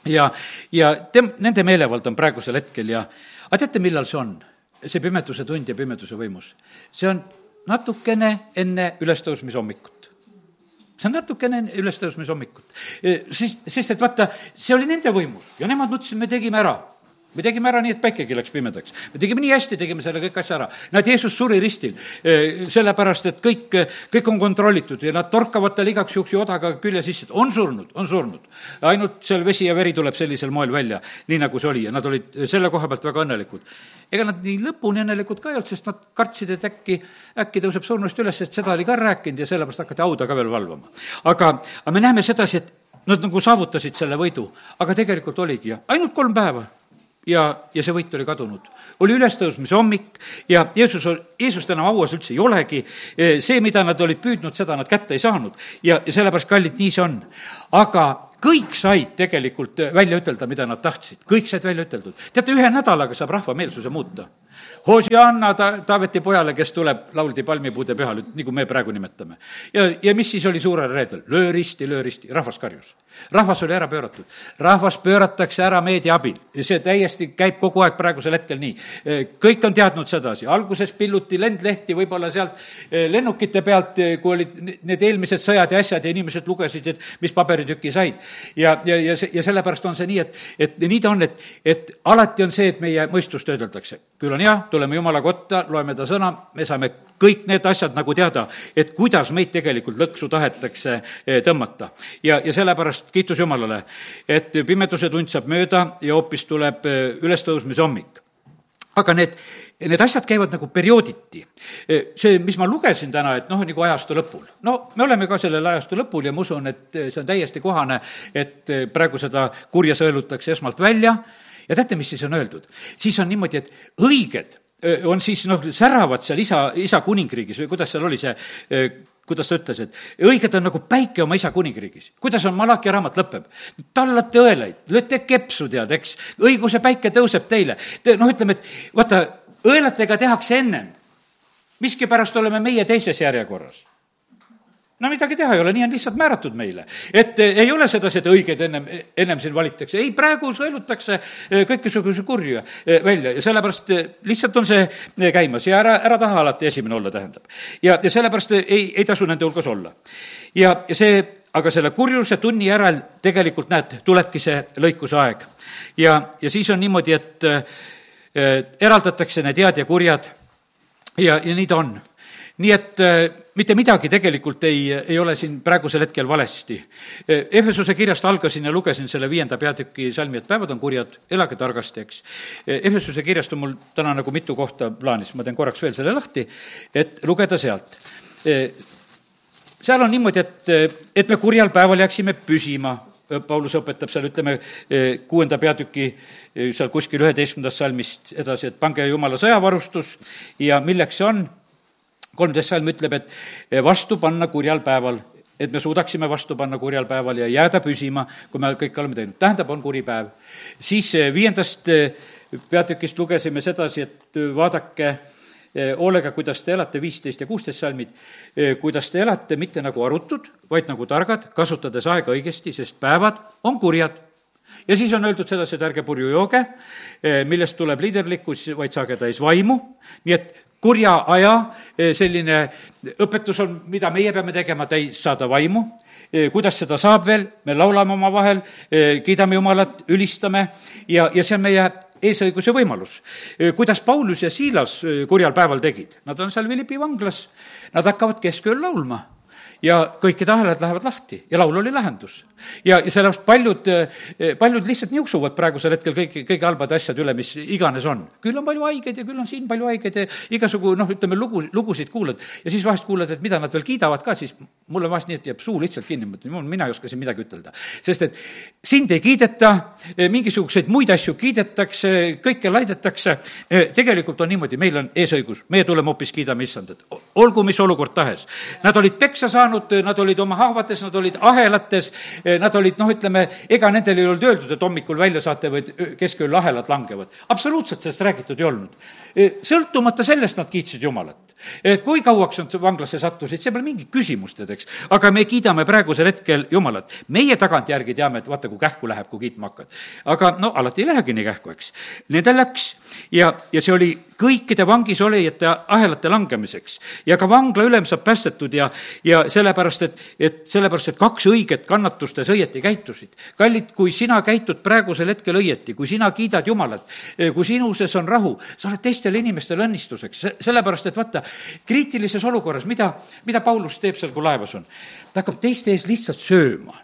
ja, ja tem-, nende meelevald on praegusel hetkel ja, aga teate, millal see on? see pimeduse tund ja pimeduse võimus. see on natukene enne ülestõusmishommikut see on natukene ülestõusmishommikut. siis, sest et vaata, see oli nende võimul ja nemad mõtlesid, me tegime ära me tegime ära nii, et päikegi läks pimedaks. me tegime nii hästi, tegime selle kõik asja ära. näed, Jeesus suri ristil, eh, sellepärast et kõik, kõik on kontrollitud ja nad torkavad talle igaks juhuks ju odaga külje sisse, et on surnud, on surnud. ainult seal vesi ja veri tuleb sellisel moel välja, nii nagu see oli ja nad olid selle koha pealt väga õnnelikud. ega nad nii lõpuni õnnelikud ka ei olnud, sest nad kartsid, et äkki, äkki tõuseb surnust üles, et seda oli ka rääkinud ja sellepärast hakati hauda ka veel valvama. aga, aga me näeme sedasi, et nad nagu saavutasid selle võidu, aga tegelikult oligi ainult kolm päeva ja, ja see võit oli kadunud. oli ülestõusmise hommik ja Jeesus, Jeesust enam hauas üldse ei olegi, see, mida nad olid püüdnud, seda nad kätte ei saanud ja, ja sellepärast, kallid, nii see on. aga kõik said tegelikult välja ütelda, mida nad tahtsid, kõik said välja üteldud. teate, ühe nädalaga saab rahva meelsuse muuta Hosianna ta-, Taaveti pojale, kes tuleb, lauldi palmipuude pühal, nagu me praegu nimetame. ja, ja mis siis oli suurel reedel? löö risti, löö risti, rahvas karjus. rahvas oli ära pööratud. rahvas pööratakse ära meedia abil ja see täiesti käib kogu aeg praegusel hetkel nii. kõik on teadnud sedasi, alguses pilluti lendlehti võib-olla sealt eh, lennukite pealt, eh, kui olid need eelmised sõjad ja asjad ja inimesed lugesid, et mis paberitüki said. ja, ja, ja see, ja sellepärast on see nii, et, et nii ta on, et, et alati on see, et meie mõistust töödeldakse. küll on hea, tuleme Jumala kotta, loeme ta sõna, me saame kõik need asjad nagu teada, et kuidas meid tegelikult lõksu tahetakse eh, tõmmata. ja, ja sellepärast kiitus Jumalale, et pimeduse tund saab mööda ja hoopis tuleb eh, ülestõusmise hommik aga need, need asjad käivad nagu periooditi. Eh, see, mis ma lugesin täna, et noh, nagu ajastu lõpul. no me oleme ka sellel ajastu lõpul ja ma usun, et see on täiesti kohane, et praegu seda kurja sõelutakse esmalt välja ja teate, mis siis on öeldud? siis on niimoodi, et õiged on siis noh, säravad seal isa, isa kuningriigis või kuidas seal oli see, kuidas ta ütles, et õiged on nagu päike oma isa kuningriigis. kuidas on Malaki raamat lõpeb? tallate õelaid, lööte kepsu, tead, eks, õiguse päike tõuseb teile. Te, noh, ütleme, et vaata, õelatega tehakse ennem. miskipärast oleme meie teises järjekorras no midagi teha ei ole, nii on lihtsalt määratud meile. et eh, ei ole sedasi, et õiged ennem, ennem siin valitakse, ei, praegu sõelutakse eh, kõikisuguse kurja eh, välja ja sellepärast lihtsalt on see käimas ja ära, ära taha alati esimene olla, tähendab. ja, ja sellepärast ei, ei tasu nende hulgas olla. ja, ja see, aga selle kurjuse tunni järel tegelikult näed, tulebki see lõikuse aeg. ja, ja siis on niimoodi, et äh, eraldatakse need head ja kurjad ja, ja nii ta on nii et äh, mitte midagi tegelikult ei, ei ole siin praegusel hetkel valesti. Äh, Efesuse kirjast algasin ja lugesin selle viienda peatüki salmi, et päevad on kurjad, elage targasti, eks. Äh, Efesuse kirjast on mul täna nagu mitu kohta plaanis, ma teen korraks veel selle lahti, et lugeda sealt. seal on niimoodi, et, et me kurjal päeval jääksime püsima Paulus õpetab seal, ütleme, kuuenda peatüki seal kuskil üheteistkümnendast salmist edasi, et pange jumala sõjavarustus ja milleks see on kolmteist salm ütleb, et eh, vastu panna kurjal päeval, et me suudaksime vastu panna kurjal päeval ja jääda püsima, kui me kõik oleme teinud. tähendab, on kuri päev. siis eh, viiendast eh, peatükist lugesime sedasi, et vaadake hoolega, kuidas te elate, viisteist ja kuusteist salmid, kuidas te elate mitte nagu arutud, vaid nagu targad, kasutades aega õigesti, sest päevad on kurjad ja siis on öeldud sedasi, et ärge purju jooge, millest tuleb liiderlikkus, vaid saage täis vaimu, nii et kurja aja eh, selline õpetus on, mida meie peame tegema, täis saada vaimu. Eh, kuidas seda saab veel, me laulame omavahel, eh, kiidame Jumalat, ülistame ja, ja see on meie eesõiguse võimalus. kuidas Paulus ja Siilas kurjal päeval tegid? Nad on seal Philippi vanglas, nad hakkavad keskööl laulma ja kõikide ahelad lähevad lahti ja laul oli lahendus. ja, ja sellepärast paljud, paljud lihtsalt niuksuvad praegusel hetkel kõiki, kõige halbade asjade üle, mis iganes on. küll on palju haigeid ja küll on siin palju haigeid ja igasugu noh, ütleme lugu, lugusid kuulad ja siis vahest kuuled, et mida nad veel kiidavad ka, siis mul on vahest nii, et jääb suu lihtsalt kinni, ma ütlen, mina ei oska siin midagi ütelda. sest et sind ei kiideta, mingisuguseid muid asju kiidetakse, kõike laidetakse, tegelikult on niimoodi, meil on eesõigus, meie tuleme hoopis kiidame issandat, olgu mis olukord tahes. Nad olid peksa saanud, nad olid oma haavades, nad olid ahelates, nad olid noh, ütleme, ega nendel ei olnud öeldud, et hommikul välja saate või keskööl ahelad langevad. absoluutselt sellest räägitud ei olnud. sõltumata sellest nad kiitsid Jumalat. et kui kauaks nad vanglasse sattusid, see pole mingit küsimust, tead, eks. Aga me kiidame praegusel hetkel Jumalat. meie tagantjärgi teame, et vaata, kui kähku läheb, kui kiitma hakkad. aga no alati ei lähegi nii kähku, eks. Nendel läks ja, ja see oli kõikide vangis olijate ahelate langemiseks. ja ka vangla ülem saab päästetud ja, ja sellepärast, et, et sellepärast, et kaks õiget kannatustes õieti käitusid. kallid, kui sina käitud praegusel hetkel õieti, kui sina kiidad Jumalat, kui sinu sees on rahu, sa oled teistele inimestele õnnistuseks, sellepärast et vaata, kriitilises olukorras, mida, mida Paulus teeb seal, kui laevas on? ta hakkab teiste ees lihtsalt sööma.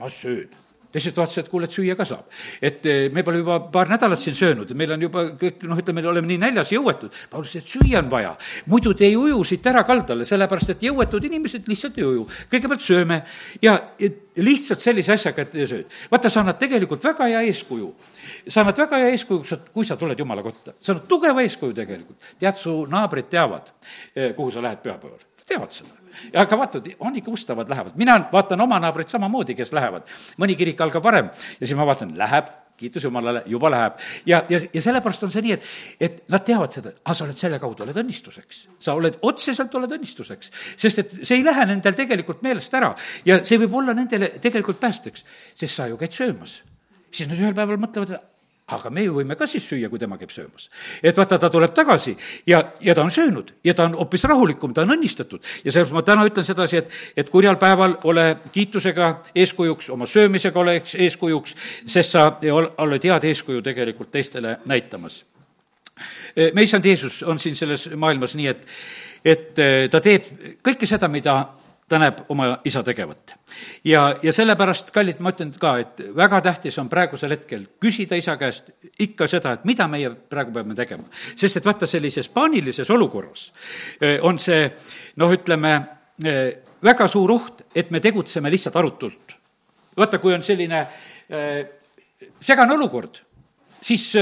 ma söön teised vaatasid, et kuule, et süüa ka saab. et eh, me pole juba paar nädalat siin söönud, meil on juba kõik, noh, ütleme, oleme nii näljas ja jõuetud. Paulus ütles, et süüa on vaja, muidu te ei uju siit ära kaldale, sellepärast et jõuetud inimesed lihtsalt ei uju. kõigepealt sööme ja lihtsalt sellise asjaga, et sööd. vaata, sa annad tegelikult väga hea eeskuju. sa annad väga hea eeskuju, kui sa tuled Jumala kotta. sa annad tugeva eeskuju tegelikult. tead, su naabrid teavad, eh, kuhu sa lähed pühapäeval, teavad seda ja aga vaata, on ikka ustavad lähevad, mina vaatan oma naabreid samamoodi, kes lähevad. mõni kirik algab varem ja siis ma vaatan, läheb, kiitus Jumalale, juba läheb. ja, ja, ja sellepärast on see nii, et, et nad teavad seda, aga sa oled selle kaudu, oled õnnistuseks. sa oled, otseselt oled õnnistuseks. sest et see ei lähe nendel tegelikult meelest ära ja see võib olla nendele tegelikult päästeks, sest sa ju käid söömas. siis nad ühel päeval mõtlevad, aga me ju võime ka siis süüa, kui tema käib söömas. et vaata, ta tuleb tagasi ja, ja ta on söönud ja ta on hoopis rahulikum, ta on õnnistatud. ja sellepärast ma täna ütlen sedasi, et, et kurjal päeval ole kiitusega eeskujuks, oma söömisega oleks eeskujuks, sest sa oled head eeskuju tegelikult teistele näitamas. me issand Jeesus on siin selles maailmas nii, et, et ta teeb kõike seda, mida ta näeb oma isa tegevat. ja, ja sellepärast, kallid, ma ütlen ka, et väga tähtis on praegusel hetkel küsida isa käest ikka seda, et mida meie praegu peame tegema. sest et vaata, sellises paanilises olukorras eh, on see noh, ütleme, eh, väga suur oht, et me tegutseme lihtsalt arutult. vaata, kui on selline eh, segane olukord, siis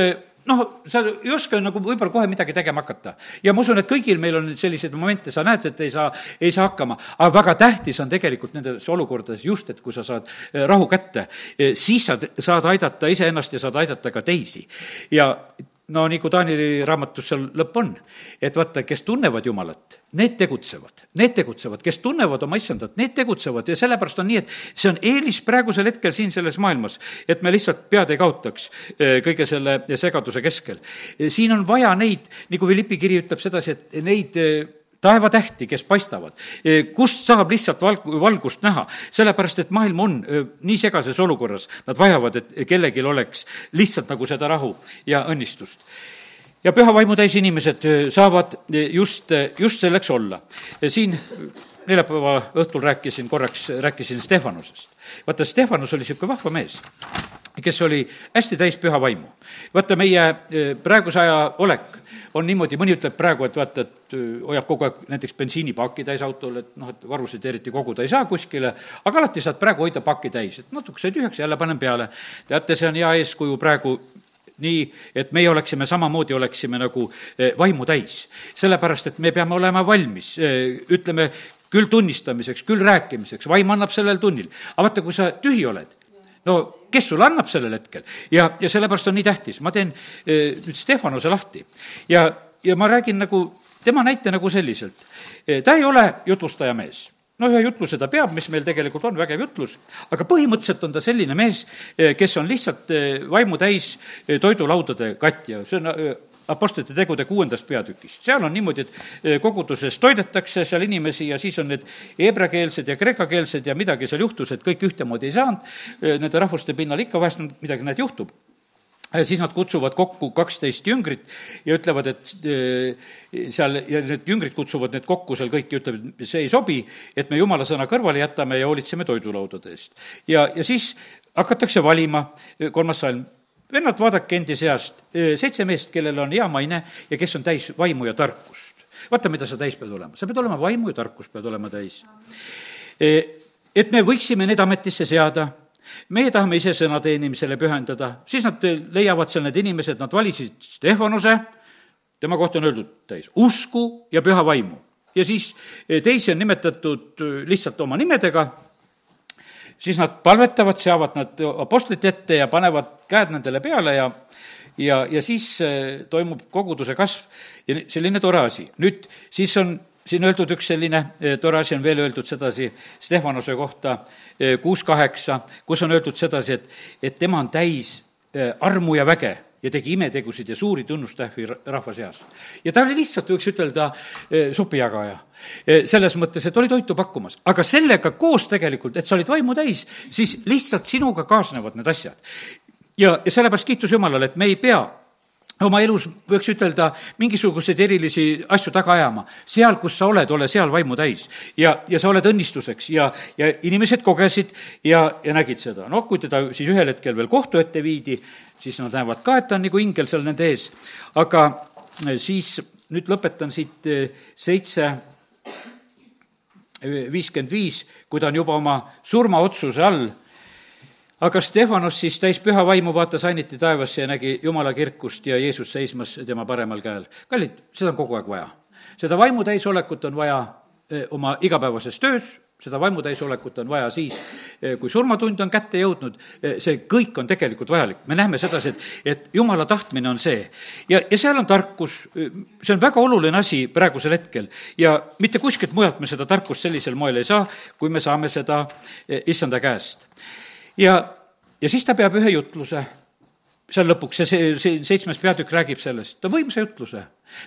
noh, sa ei oska nagu võib-olla kohe midagi tegema hakata. ja ma usun, et kõigil meil on selliseid momente, sa näed, et ei saa, ei saa hakkama, aga väga tähtis on tegelikult nendes olukordades just, et kui sa saad eh, rahu kätte, eh, siis sa saad aidata iseennast ja saad aidata ka teisi. ja no nagu Taanili raamatus seal lõpp on, et vaata, kes tunnevad Jumalat, need tegutsevad, need tegutsevad, kes tunnevad oma issandat, need tegutsevad. Ja sellepärast on nii, et see on eelis praegusel hetkel siin selles maailmas, et me lihtsalt pead ei kaotaks eh, kõige selle segaduse keskel. siin on vaja neid, nagu Philippi kiri ütleb sedasi, et neid eh, taevatähti, kes paistavad, kust saab lihtsalt valg-, valgust näha, sellepärast et maailm on nii segases olukorras, nad vajavad, et kellelgi oleks lihtsalt nagu seda rahu ja õnnistust ja püha vaimu täis inimesed e, saavad just, just selleks olla. siin neljapäeva õhtul rääkisin korraks, rääkisin Stefanusest. vaata, Stefanus oli niisugune vahva mees kes oli hästi täis püha vaimu. vaata, meie eh, praeguse aja olek on niimoodi, mõni ütleb praegu, et vaata, et eh, hoiab kogu aeg näiteks bensiinipaaki täis autol, et noh, et varusid eriti koguda ei saa kuskile, aga alati saad praegu hoida pakki täis, et natuke sai tühjaks, jälle panen peale. teate, see on hea eeskuju praegu nii, et meie oleksime samamoodi, oleksime nagu eh, vaimu täis. sellepärast, et me peame olema valmis, ütleme, küll tunnistamiseks, küll rääkimiseks, vaim annab sellel tunnil. aga vaata, kui sa tühi oled, no kes sulle annab sellel hetkel ja, ja sellepärast on nii tähtis, ma teen e, nüüd Stefanuse lahti ja, ja ma räägin nagu tema näite nagu selliselt. Ta ei ole jutlustaja mees no ühe jutluse ta peab, mis meil tegelikult on vägev jutlus, aga põhimõtteliselt on ta selline mees, e, kes on lihtsalt vaimu täis toidulaudade katja, see on Apostlite tegude kuuendast peatükist. seal on niimoodi, et eh, koguduses toidetakse seal inimesi ja siis on need heebreakeelsed ja kreekakeelsed ja midagi seal juhtus, et kõik ühtemoodi ei saanud, eh, nende rahvuste pinnal ikka vahest midagi, näed, juhtub siis nad kutsuvad kokku kaksteist jüngrit ja ütlevad, et seal, ja need jüngrid kutsuvad need kokku seal kõik ja ütlevad, et see ei sobi, et me jumala sõna kõrvale jätame ja hoolitseme toidulaudade eest. ja, ja siis hakatakse valima, kolmas salm, vennad, vaadake endi seast, seitse meest, kellel on hea maine ja kes on täis vaimu ja tarkust. vaata, mida sa täis pead olema, sa pead olema vaimu ja tarkust pead olema täis. Et me võiksime need ametisse seada meie tahame ise sõna teenimisele pühendada, siis nad leiavad seal need inimesed, nad valisid Stefanuse, tema kohta on öeldud täis usku ja püha vaimu. ja siis eh, teisi on nimetatud eh, lihtsalt oma nimedega, siis nad palvetavad, seavad nad apostlite ette ja panevad käed nendele peale ja ja, ja siis eh, toimub koguduse kasv ja selline tore asi. nüüd siis on siin öeldud üks selline eh, tore asi on veel öeldud sedasi Stefanuse kohta eh, kuus kaheksa, kus on öeldud sedasi, et, et tema on täis eh, armu ja väge ja tegi imetegusid ja suuri tunnustähvi rahva seas. ja ta oli lihtsalt, võiks ütelda, supijagaja. selles mõttes, et oli toitu pakkumas, aga sellega koos tegelikult, et sa olid vaimu täis, siis lihtsalt sinuga kaasnevad need asjad. ja, ja sellepärast kiitus Jumalale, et me ei pea oma elus võiks ütelda mingisuguseid erilisi asju taga ajama. seal, kus sa oled, ole seal vaimu täis. ja, ja sa oled õnnistuseks ja, ja inimesed kogesid ja, ja nägid seda. noh, kui teda siis ühel hetkel veel kohtu ette viidi, siis nad näevad ka, et ta on nagu ingel seal nende ees. aga eh, siis nüüd lõpetan siit eh, seitse eh, viiskümmend viis, kui ta on juba oma surmaotsuse all aga Stefanos siis täis püha vaimu vaatas ainiti taevasse ja nägi Jumala kirkust ja Jeesus seismas tema paremal käel. kallid, seda on kogu aeg vaja. seda vaimu täisolekut on vaja eh, oma igapäevases töös, seda vaimu täisolekut on vaja siis, eh, kui surmatund on kätte jõudnud, eh, see kõik on tegelikult vajalik. me näeme sedasi, et, et jumala tahtmine on see. ja, ja seal on tarkus, see on väga oluline asi praegusel hetkel ja mitte kuskilt mujalt me seda tarkust sellisel moel ei saa, kui me saame seda issanda käest ja, ja siis ta peab ühe jutluse seal lõpuks ja see, see seitsmes peatükk räägib sellest, ta võimsa jutluse.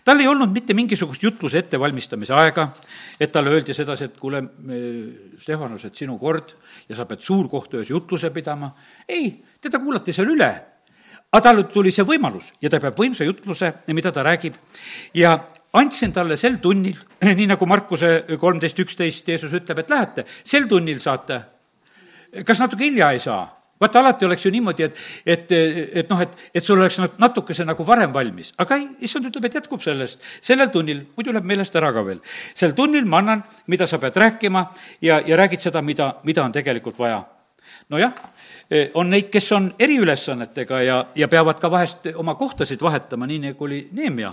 tal ei olnud mitte mingisugust jutluse ettevalmistamise aega, et talle öeldi sedasi, et kuule, Stefanus, et sinu kord ja sa pead suurkohtu ees jutluse pidama. ei, teda kuulati seal üle. aga talle tuli see võimalus ja ta peab võimsa jutluse, mida ta räägib. ja andsin talle sel tunnil, nii nagu Markuse kolmteist üksteist Jeesus ütleb, et lähete, sel tunnil saate kas natuke hilja ei saa? vaata, alati oleks ju niimoodi, et, et, et noh, et, et sul oleks natukese nagu varem valmis, aga ei, issand ütleb, et jätkub sellest. sellel tunnil, muidu läheb meelest ära ka veel. sel tunnil ma annan, mida sa pead rääkima ja, ja räägid seda, mida, mida on tegelikult vaja. nojah, on neid, kes on eriülesannetega ja, ja peavad ka vahest oma kohtasid vahetama, nii nagu oli Neemia,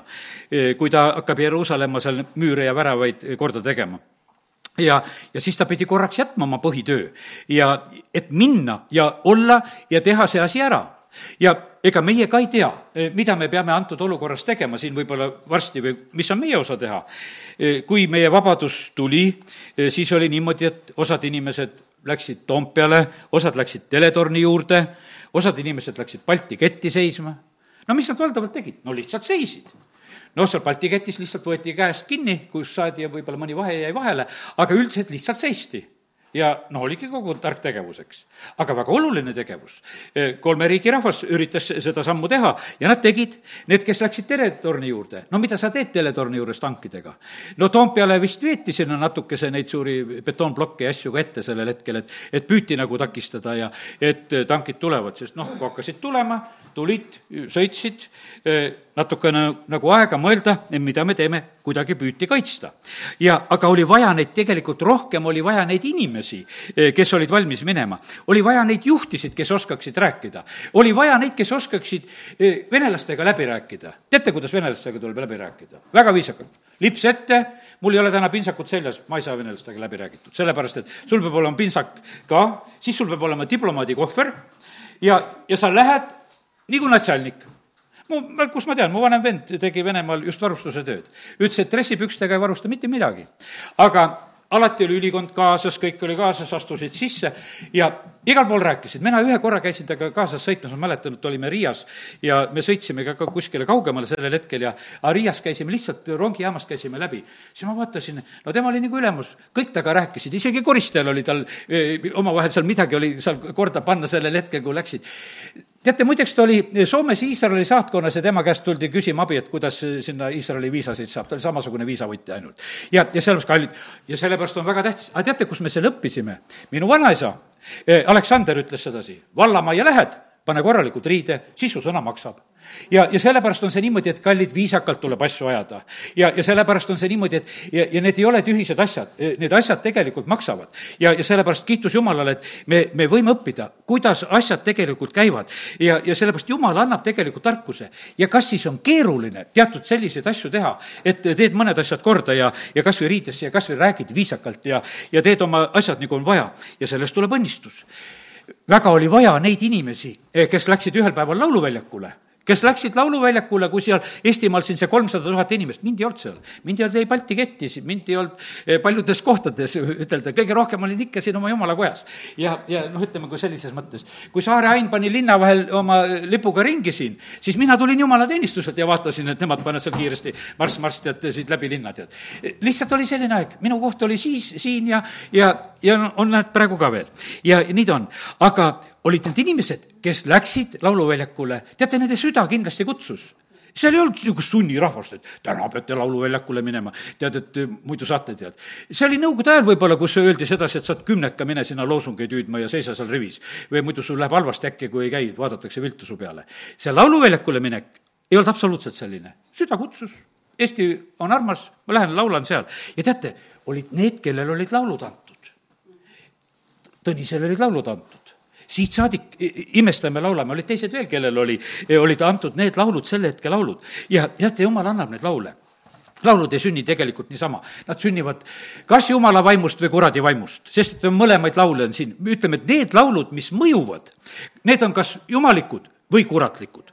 kui ta hakkab Jeruusalemma seal müüre ja väravaid korda tegema ja, ja siis ta pidi korraks jätma oma põhitöö ja et minna ja olla ja teha see asi ära ja ega meie ka ei tea, mida me peame antud olukorras tegema siin võib-olla varsti või mis on meie osa teha. kui meie vabadus tuli, siis oli niimoodi, et osad inimesed läksid Toompeale, osad läksid teletorni juurde, osad inimesed läksid Balti ketti seisma. no mis nad valdavalt tegid? no lihtsalt seisid noh, seal Balti ketis lihtsalt võeti käest kinni, kus saadi ja võib-olla mõni vahe jäi vahele, aga üldiselt lihtsalt seisti ja noh, oligi kogu tark tegevus, eks. aga väga oluline tegevus. kolme riigi rahvas üritas seda sammu teha ja nad tegid, need, kes läksid teletorni juurde, no mida sa teed teletorni juures tankidega? no Toompeale vist veeti sinna natukese neid suuri betoonplokke ja asju ka ette sellel hetkel, et, et püüti nagu takistada ja et tankid tulevad, sest noh, kui hakkasid tulema, tulid, sõitsid, natukene nagu aega mõelda, mida me teeme, kuidagi püüti kaitsta. ja aga oli vaja neid tegelikult rohkem, oli vaja neid inimesi, kes olid valmis minema. oli vaja neid juhtisid, kes oskaksid rääkida. oli vaja neid, kes oskaksid venelastega läbi rääkida. teate, kuidas venelastega tuleb läbi rääkida? väga viisakalt. lips ette, mul ei ole täna pintsakut seljas, ma ei saa venelastega läbi räägitud, sellepärast et sul peab olema pintsak ka, siis sul peab olema diplomaadikohver ja, ja sa lähed nagu natsalnik mu, kus ma tean, mu vanem vend tegi Venemaal just varustuse tööd. ütles, et dressipükstega ei varusta mitte midagi. aga alati oli ülikond kaasas, kõik oli kaasas, astusid sisse ja, igal pool rääkisid, mina ühe korra käisin temaga kaasas sõitmas, ma mäletan, et olime Riias ja me sõitsime ka, ka kuskile kaugemale sellel hetkel ja aga Riias käisime lihtsalt rongijaamast käisime läbi. siis ma vaatasin, no tema oli nagu ülemus, kõik temaga rääkisid, isegi koristajal oli tal öö, omavahel seal midagi oli seal korda panna sellel hetkel, kui läksid teate, muideks ta oli Soomes Iisraeli saatkonnas ja tema käest tuldi küsima abi, et kuidas sinna Iisraeli viisasid saab, ta oli samasugune viisavõtja ainult. ja, ja sellepärast kallid, ja sellepärast on väga tähtis, aga teate, kus me selle õppisime? minu vanaisa eh, Aleksander ütles sedasi, vallamajja lähed pane korralikult riide, siis su sõna maksab. ja, ja sellepärast on see niimoodi, et kallid, viisakalt tuleb asju ajada. ja, ja sellepärast on see niimoodi, et ja, ja need ei ole tühised asjad, need asjad tegelikult maksavad. ja, ja sellepärast kiitus Jumalale, et me, me võime õppida, kuidas asjad tegelikult käivad. ja, ja sellepärast Jumal annab tegelikult tarkuse. ja kas siis on keeruline teatud selliseid asju teha, et teed mõned asjad korda ja, ja kas või riidesse ja kas või räägid viisakalt ja, ja teed oma asjad, nagu on vaja ja sellest tuleb õnnistus väga oli vaja neid inimesi, eh, kes läksid ühel päeval lauluväljakule kes läksid Lauluväljakule, kui seal Eestimaal siin see kolmsada tuhat inimest, mind ei olnud seal. mind ei olnud ei Balti ketti, mind ei olnud eh, paljudes kohtades, ütelda, kõige rohkem olid ikka siin oma jumala kojas. ja, ja noh, ütleme, kui sellises mõttes. kui Saare Ain pani linna vahel oma lipuga ringi siin, siis mina tulin jumalateenistuselt ja vaatasin, et nemad panevad seal kiiresti marss-marss, tead, siit läbi linna, tead. lihtsalt oli selline aeg, minu koht oli siis siin ja, ja, ja on näed praegu ka veel. ja nii ta on, aga olid need inimesed, kes läksid lauluväljakule, teate, nende süda kindlasti kutsus seal ei olnud niisugust sunnirahvast, et täna peate lauluväljakule minema, tead, et eh, muidu saate, tead. see oli nõukogude ajal võib-olla, kus öeldi sedasi, et saad kümneka, mine sinna loosungeid hüüdma ja seisa seal rivis. või muidu sul läheb halvasti äkki, kui ei käi, vaadatakse viltu su peale. see lauluväljakule minek ei olnud absoluutselt selline, süda kutsus. Eesti on armas, ma lähen laulan seal ja teate, olid need, kellel olid laulud antud. Tõnisele olid laulud antud siit saadik imestame, laulame, olid teised veel, kellel oli, olid antud need laulud, selle hetke laulud. ja teate, jumal annab neid laule. Laulud ei sünni tegelikult niisama, nad sünnivad kas jumala vaimust või kuradi vaimust, sest et mõlemaid laule on siin, ütleme, et need laulud, mis mõjuvad, need on kas jumalikud või kuratlikud.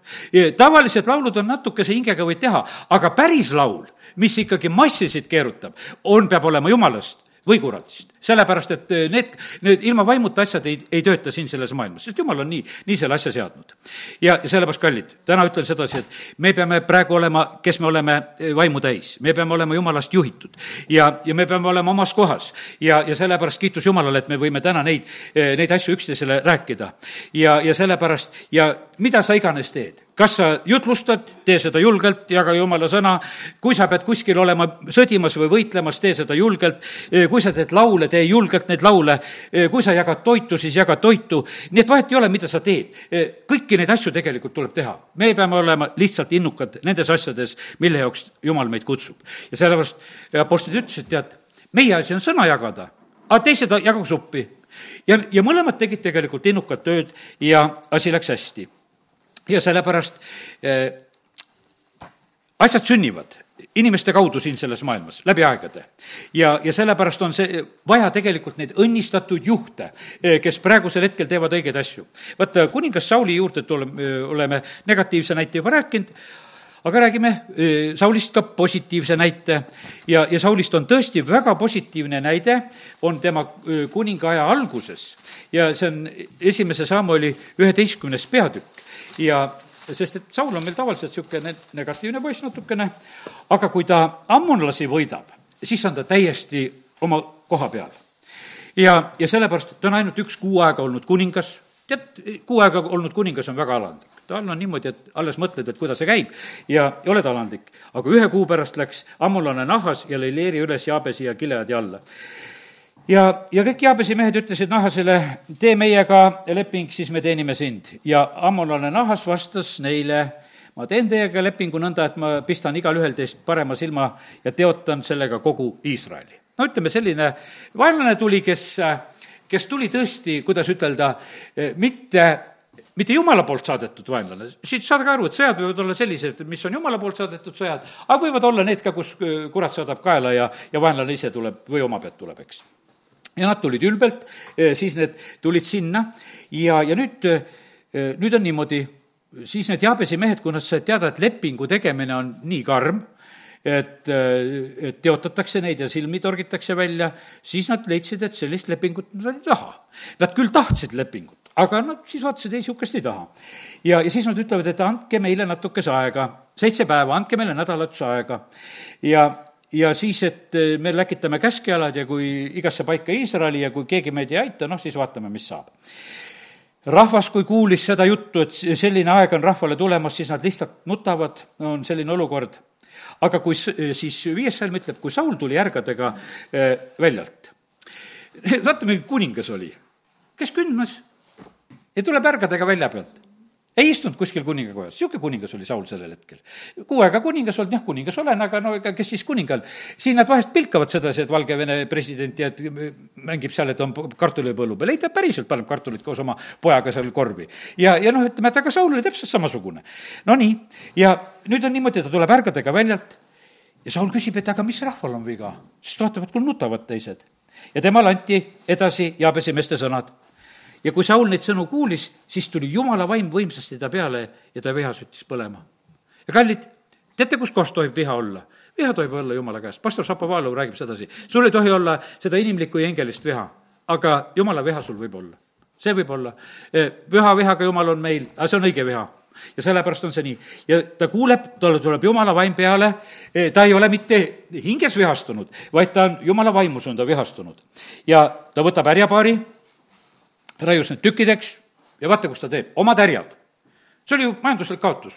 tavalised laulud on natukese hingega võid teha, aga päris laul, mis ikkagi massisid keerutab, on, peab olema jumalast või kuratist sellepärast, et eh, need, need ilma vaimuta asjad ei, ei tööta siin selles maailmas, sest jumal on nii, nii selle asja seadnud. ja, sellepärast, kallid, täna ütlen sedasi, et me peame praegu olema, kes me oleme eh, vaimu täis, me peame olema jumalast juhitud ja, ja me peame olema omas kohas. ja, ja sellepärast kiitus Jumalale, et me võime täna neid, eh, neid asju üksteisele rääkida. ja, ja sellepärast ja mida sa iganes teed, kas sa jutlustad, tee seda julgelt, jaga jumala sõna, kui sa pead kuskil olema sõdimas või võitlemas, tee seda julgelt, kui sa teed laule, tee julgelt neid laule, kui sa jagad toitu, siis jaga toitu, nii et vahet ei ole, mida sa teed. kõiki neid asju tegelikult tuleb teha. me peame olema lihtsalt innukad nendes asjades, mille jaoks Jumal meid kutsub. ja sellepärast apostlid ütlesid, tead, meie asi on sõna jagada, aga teised jagagu suppi. ja, ja mõlemad tegid tegelikult innukat tööd ja asi läks hästi. ja sellepärast äh, asjad sünnivad inimeste kaudu siin selles maailmas, läbi aegade. ja, ja sellepärast on see vaja tegelikult neid õnnistatud juhte, eh, kes praegusel hetkel teevad õigeid asju. vaata, kuningas Sauli juurde tuleme, oleme negatiivse näite juba rääkinud, aga räägime eh, Saulist ka positiivse näite ja, ja Saulist on tõesti väga positiivne näide, on tema eh, kuningaaja alguses ja see on esimese Samuli üheteistkümnes peatükk ja sest et Saul on meil tavaliselt niisugune negatiivne poiss natukene, aga kui ta ammonlasi võidab, siis on ta täiesti oma koha peal. ja, ja sellepärast ta on ainult üks kuu aega olnud kuningas, tead, kuu aega olnud kuningas on väga alandlik. tal on niimoodi, et alles mõtled, et kuidas see käib ja, oled alandlik. aga ühe kuu pärast läks ammolane nahas ja lõi leeri üles Jaabesi ja Gileadi alla ja, ja kõik Jaabesi mehed ütlesid Nahasele, tee meiega leping, siis me teenime sind. ja ammolane Nahas vastas neile, ma teen teiega lepingu nõnda, et ma pistan igalühel teist parema silma ja teotan sellega kogu Iisraeli. no ütleme, selline vaenlane tuli, kes, kes tuli tõesti, kuidas ütelda, mitte mitte jumala poolt saadetud vaenlane, siit saage aru, et sõjad võivad olla sellised, mis on jumala poolt saadetud sõjad, aga võivad olla need ka, kus kurat saadab kaela ja, ja vaenlane ise tuleb või oma pealt tuleb, eks. Ja nad tulid ülbelt, eh, siis need tulid sinna. Ja, ja nüüd, eh, nüüd on niimoodi, siis need Jaabesi mehed, kui nad said teada, et lepingu tegemine on nii karm, et, et teotatakse neid ja silmi torgitakse välja, siis nad leidsid, et sellist lepingut nad ei taha. Nad küll tahtsid lepingut, aga nad siis vaatasid, ei, niisugust ei taha. ja, ja siis nad ütlevad, et andke meile natukese aega, seitse päeva, andke meile nädalatuse aega. ja, ja siis, et me läkitame käskjalad ja kui igasse paika Iisraeli ja kui keegi meid ei aita, noh, siis vaatame, mis saab rahvas, kui kuulis seda juttu, et selline aeg on rahvale tulemas, siis nad lihtsalt nutavad, on selline olukord. Aga kui siis viies salm ütleb, kui Saul tuli järgedega eh, väljalt. vaata, milline kuningas oli, kes kündmas? Ja tuleb ärgadega välja pealt ei istunud kuskil kuningakojas, niisugune kuningas oli Saul sellel hetkel. kuu aega kuningas olnud, jah, kuningas olen, aga no ega kes siis kuningal. siin nad vahest pilkavad sedasi, et Valgevene president ja et mängib seal, et on kartulipõllu peal, ei ta päriselt paneb kartulit koos oma pojaga seal korvi. ja, ja noh, ütleme, et aga Saul oli täpselt samasugune. Nonii, ja nüüd on niimoodi, ta tuleb ärgadega väljalt ja Saul küsib, et aga mis rahval on viga, sest vaatavad, kui nutavad teised. ja temale anti edasi Jaabesi meeste sõnad ja kui Saul neid sõnu kuulis, siis tuli jumala vaim võimsasti ta peale ja ta viha süttis põlema. ja kallid, teate, kus kohas tohib viha olla? viha tohib olla jumala käest, pastor Šapovalov räägib sedasi, sul ei tohi olla seda inimlikku ja hingelist viha, aga jumala viha sul võib olla. see võib olla, e, püha vihaga jumal on meil, aga see on õige viha ja sellepärast on see nii. ja ta kuuleb, talle tuleb jumala vaim peale, e, ta ei ole mitte hinges vihastunud, vaid ta on, jumala vaimus on ta vihastunud. ja ta võtab härjapaari raius need tükkideks ja vaata, kus ta teeb, omad härjad. see oli ju majanduslik kaotus.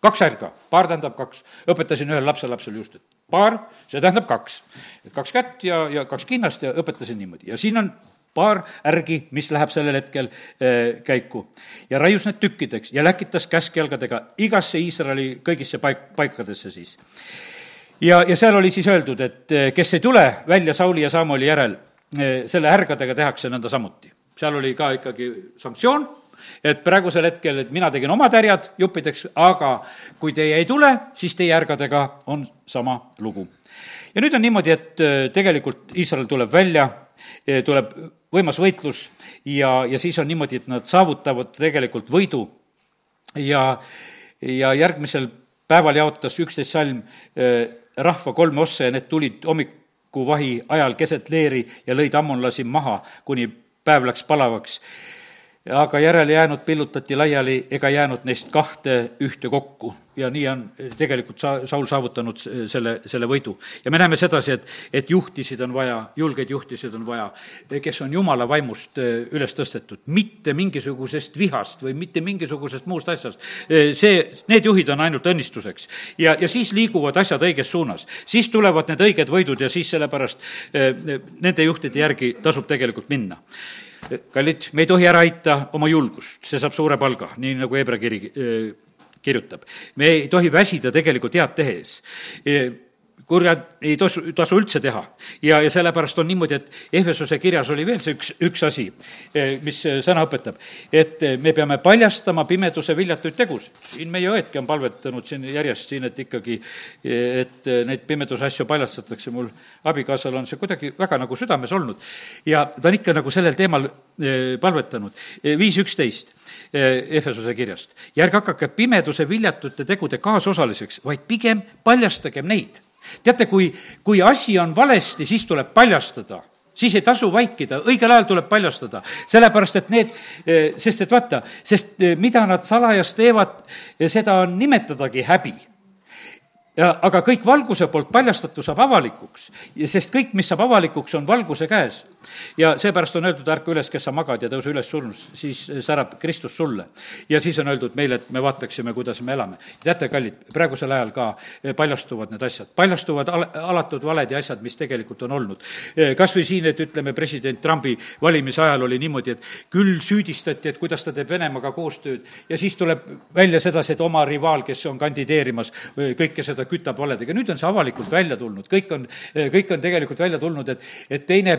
kaks härga, paar tähendab kaks. õpetasin ühele lapselapsele just, et paar, see tähendab kaks. et kaks kätt ja, ja kaks kinnast ja õpetasin niimoodi ja siin on paar ärgi, mis läheb sellel hetkel äh, käiku. ja raius need tükkideks ja läkitas käskjalgadega igasse Iisraeli kõigisse paik-, paikadesse siis. ja, ja seal oli siis öeldud, et äh, kes ei tule välja Sauli ja Samoli järel äh,, selle härgadega tehakse nõnda samuti seal oli ka ikkagi sanktsioon, et praegusel hetkel, et mina tegin omad härjad juppideks, aga kui teie ei tule, siis teie härgadega on sama lugu. ja nüüd on niimoodi, et äh, tegelikult Iisrael tuleb välja, äh, tuleb võimas võitlus ja, ja siis on niimoodi, et nad saavutavad tegelikult võidu ja, ja järgmisel päeval jaotas üksteist salm äh, rahva kolme ossa ja need tulid hommikuvahi ajal keset leeri ja lõid ammonlasi maha kuni päev läks palavaks. Aga järele jäänud pillutati laiali ega jäänud neist kahte ühte kokku ja nii on tegelikult sa-, Saul saavutanud selle, selle võidu. ja me näeme sedasi, et, et juhtisid on vaja, julgeid juhtisid on vaja, kes on jumala vaimust äh, üles tõstetud, mitte mingisugusest vihast või mitte mingisugusest muust asjast. Äh, see, need juhid on ainult õnnistuseks. ja, ja siis liiguvad asjad õiges suunas. siis tulevad need õiged võidud ja siis sellepärast nende juhtide järgi tasub tegelikult minna kallid, me ei tohi ära heita oma julgust, see saab suure palga, nii nagu Hebra kiri kirjutab. me ei tohi väsida tegelikult head tehes kurjad ei tasu, tasu üldse teha. ja, ja sellepärast on niimoodi, et Ehvesuse kirjas oli veel see üks, üks asi, mis sõna õpetab, et me peame paljastama pimeduse viljatuid tegusid. siin meie õedki on palvetanud siin järjest siin, et ikkagi, et neid pimeduse asju paljastatakse, mul abikaasal on see kuidagi väga nagu südames olnud. ja ta on ikka nagu sellel teemal eh, palvetanud. viis üksteist Ehvesuse kirjast. ja ärge hakake pimeduse viljatute tegude kaasosaliseks, vaid pigem paljastagem neid teate, kui, kui asi on valesti, siis tuleb paljastada. Siis ei tasu vaikida, õigel ajal tuleb paljastada, sellepärast et need, eh, sest et vaata, sest eh, mida nad salajas teevad, eh, seda on nimetadagi häbi. Ja aga kõik valguse poolt paljastatu saab avalikuks, sest kõik, mis saab avalikuks, on valguse käes. Ja seepärast on öeldud, ärka üles, kes sa magad ja tõuse üles surnust, siis särab Kristus sulle. ja siis on öeldud meile, et me vaataksime, kuidas me elame. teate, kallid, praegusel ajal ka paljastuvad need asjad, paljastuvad al-, alatud valed ja asjad, mis tegelikult on olnud. kas või siin, et ütleme, president Trumpi valimise ajal oli niimoodi, et küll süüdistati, et kuidas ta teeb Venemaaga koostööd ja siis tuleb välja sedasi, et oma rivaal, kes on kandideerimas, kõike seda kütab valedega, nüüd on see avalikult välja tulnud, kõik on, kõik on tegelikult välja tulnud, et, et teine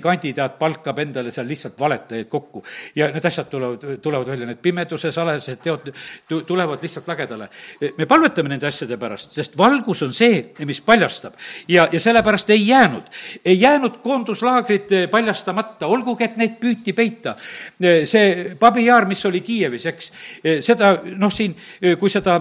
presidendi presidendikandidaat palkab endale seal lihtsalt valetajaid kokku. ja need asjad tulevad, tulevad välja, need pimeduse salajased teod tulevad lihtsalt lagedale. me palvetame nende asjade pärast, sest valgus on see, mis paljastab. ja, ja sellepärast ei jäänud, ei jäänud koonduslaagrid paljastamata, olgugi et neid püüti peita. see Babi-Jaar, mis oli Kiievis, eks, seda noh, siin, kui seda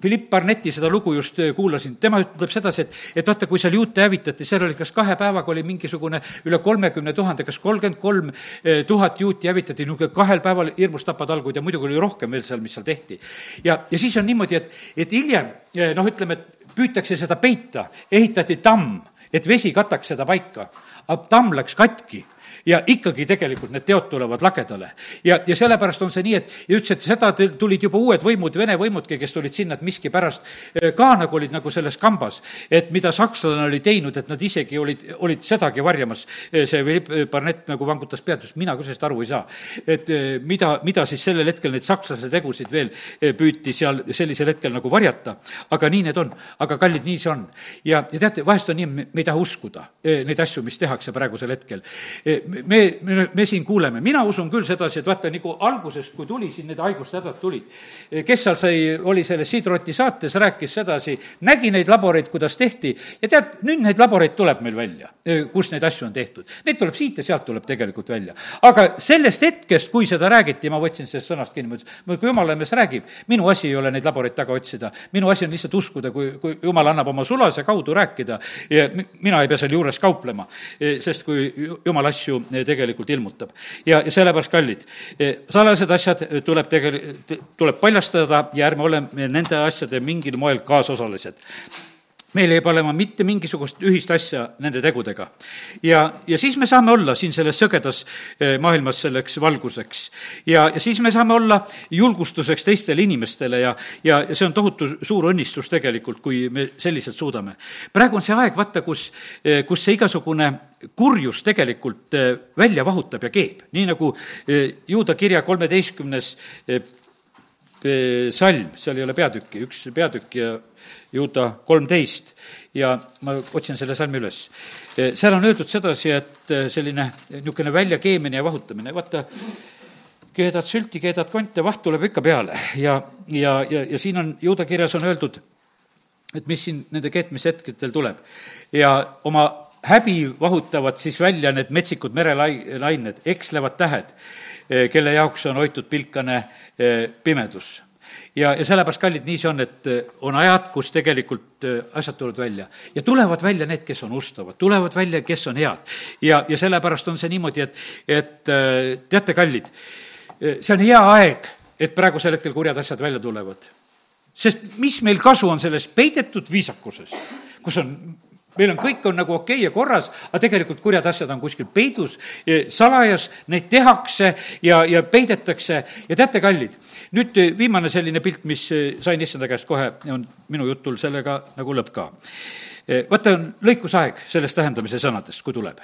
Philipp Barnetti seda lugu just kuulasin, tema ütleb sedasi, et, et vaata, kui seal juute hävitati, seal oli kas kahe päevaga oli mingisugune üle kolmekümne tuhande, kas kolmkümmend kolm eh, tuhat juuti hävitati, niisugune kahel päeval hirmus tapatalguid ja muidugi oli rohkem veel seal, mis seal tehti. ja, ja siis on niimoodi, et, et hiljem eh, noh, ütleme, et püütakse seda peita, ehitati tamm, et vesi kataks seda paika, aga tamm läks katki ja ikkagi tegelikult need teod tulevad lagedale. ja, ja sellepärast on see nii, et ja ütles, et seda tulid juba uued võimud, Vene võimudki, kes tulid sinna, et miskipärast eh, ka nagu olid nagu selles kambas, et mida sakslane oli teinud, et nad isegi olid, olid sedagi varjamas. Eh, see Philipp Barnett nagu vangutas pead, ütles, mina ka sellest aru ei saa. et eh, mida, mida siis sellel hetkel neid sakslase tegusid veel püüti seal sellisel hetkel nagu varjata. aga nii need on, aga kallid, nii see on. ja, ja teate, vahest on nii, me ei taha uskuda neid asju, mis tehakse praegusel hetkel me, me, me siin kuuleme, mina usun küll sedasi, et vaata, nagu alguses, kui tuli siin need haigushädad tulid, kes seal sai, oli selles Siidroti saates, rääkis sedasi, nägi neid laboreid, kuidas tehti ja tead, nüüd neid laboreid tuleb meil välja, kus neid asju on tehtud. Neid tuleb siit ja sealt tuleb tegelikult välja. aga sellest hetkest, kui seda räägiti, ma võtsin sellest sõnast kinni, ma ütlesin, kui jumala mees räägib, minu asi ei ole neid laboreid taga otsida, minu asi on lihtsalt uskuda, kui, kui jumal annab oma sulase kaudu rääkida ja mina ei pea seal juures kauplema, sest kui jumal asju tegelikult ilmutab. ja, ja sellepärast, kallid, salajased asjad tuleb tegel-, tuleb paljastada ja ärme oleme nende asjade mingil moel kaasosalised meil ei pea olema mitte mingisugust ühist asja nende tegudega. ja, ja siis me saame olla siin selles sõgedas eh, maailmas selleks valguseks. ja, ja siis me saame olla julgustuseks teistele inimestele ja, ja, ja see on tohutu suur õnnistus tegelikult, kui me selliselt suudame. praegu on see aeg, vaata, kus, eh, kus see igasugune kurjus tegelikult eh, välja vahutab ja keeb, nii nagu juuda kirja kolmeteistkümnes salm, seal ei ole peatükki, üks peatükk ja juuda kolmteist ja ma otsin selle salmi üles. seal on öeldud sedasi, et selline niisugune väljakeemine ja vahutamine, vaata, keedad sülti, keedad konte, vaht tuleb ikka peale ja, ja, ja, ja siin on, juuda kirjas on öeldud, et mis siin nende keetmishetkedel tuleb. ja oma häbi vahutavad siis välja need metsikud merelained, ekslevad tähed, kelle jaoks on hoitud pilkane eh, pimedus ja, ja sellepärast, kallid, nii see on, et äh, on ajad, kus tegelikult asjad tulevad välja. ja tulevad välja need, kes on ustavad, tulevad välja, kes on head. ja, ja sellepärast on see niimoodi, et, et teate, kallid, see on hea aeg, et praegusel hetkel kurjad asjad välja tulevad. sest mis meil kasu on selles peidetud viisakuses, kus on meil on, kõik on nagu okei okay ja korras, aga tegelikult kurjad asjad on kuskil peidus, salajas, neid tehakse ja, ja peidetakse ja teate, kallid, nüüd viimane selline pilt, mis sain issanda käest kohe, on minu jutul sellega nagu lõpp ka. vaata, on lõikusaeg sellest tähendamise sõnadest, kui tuleb.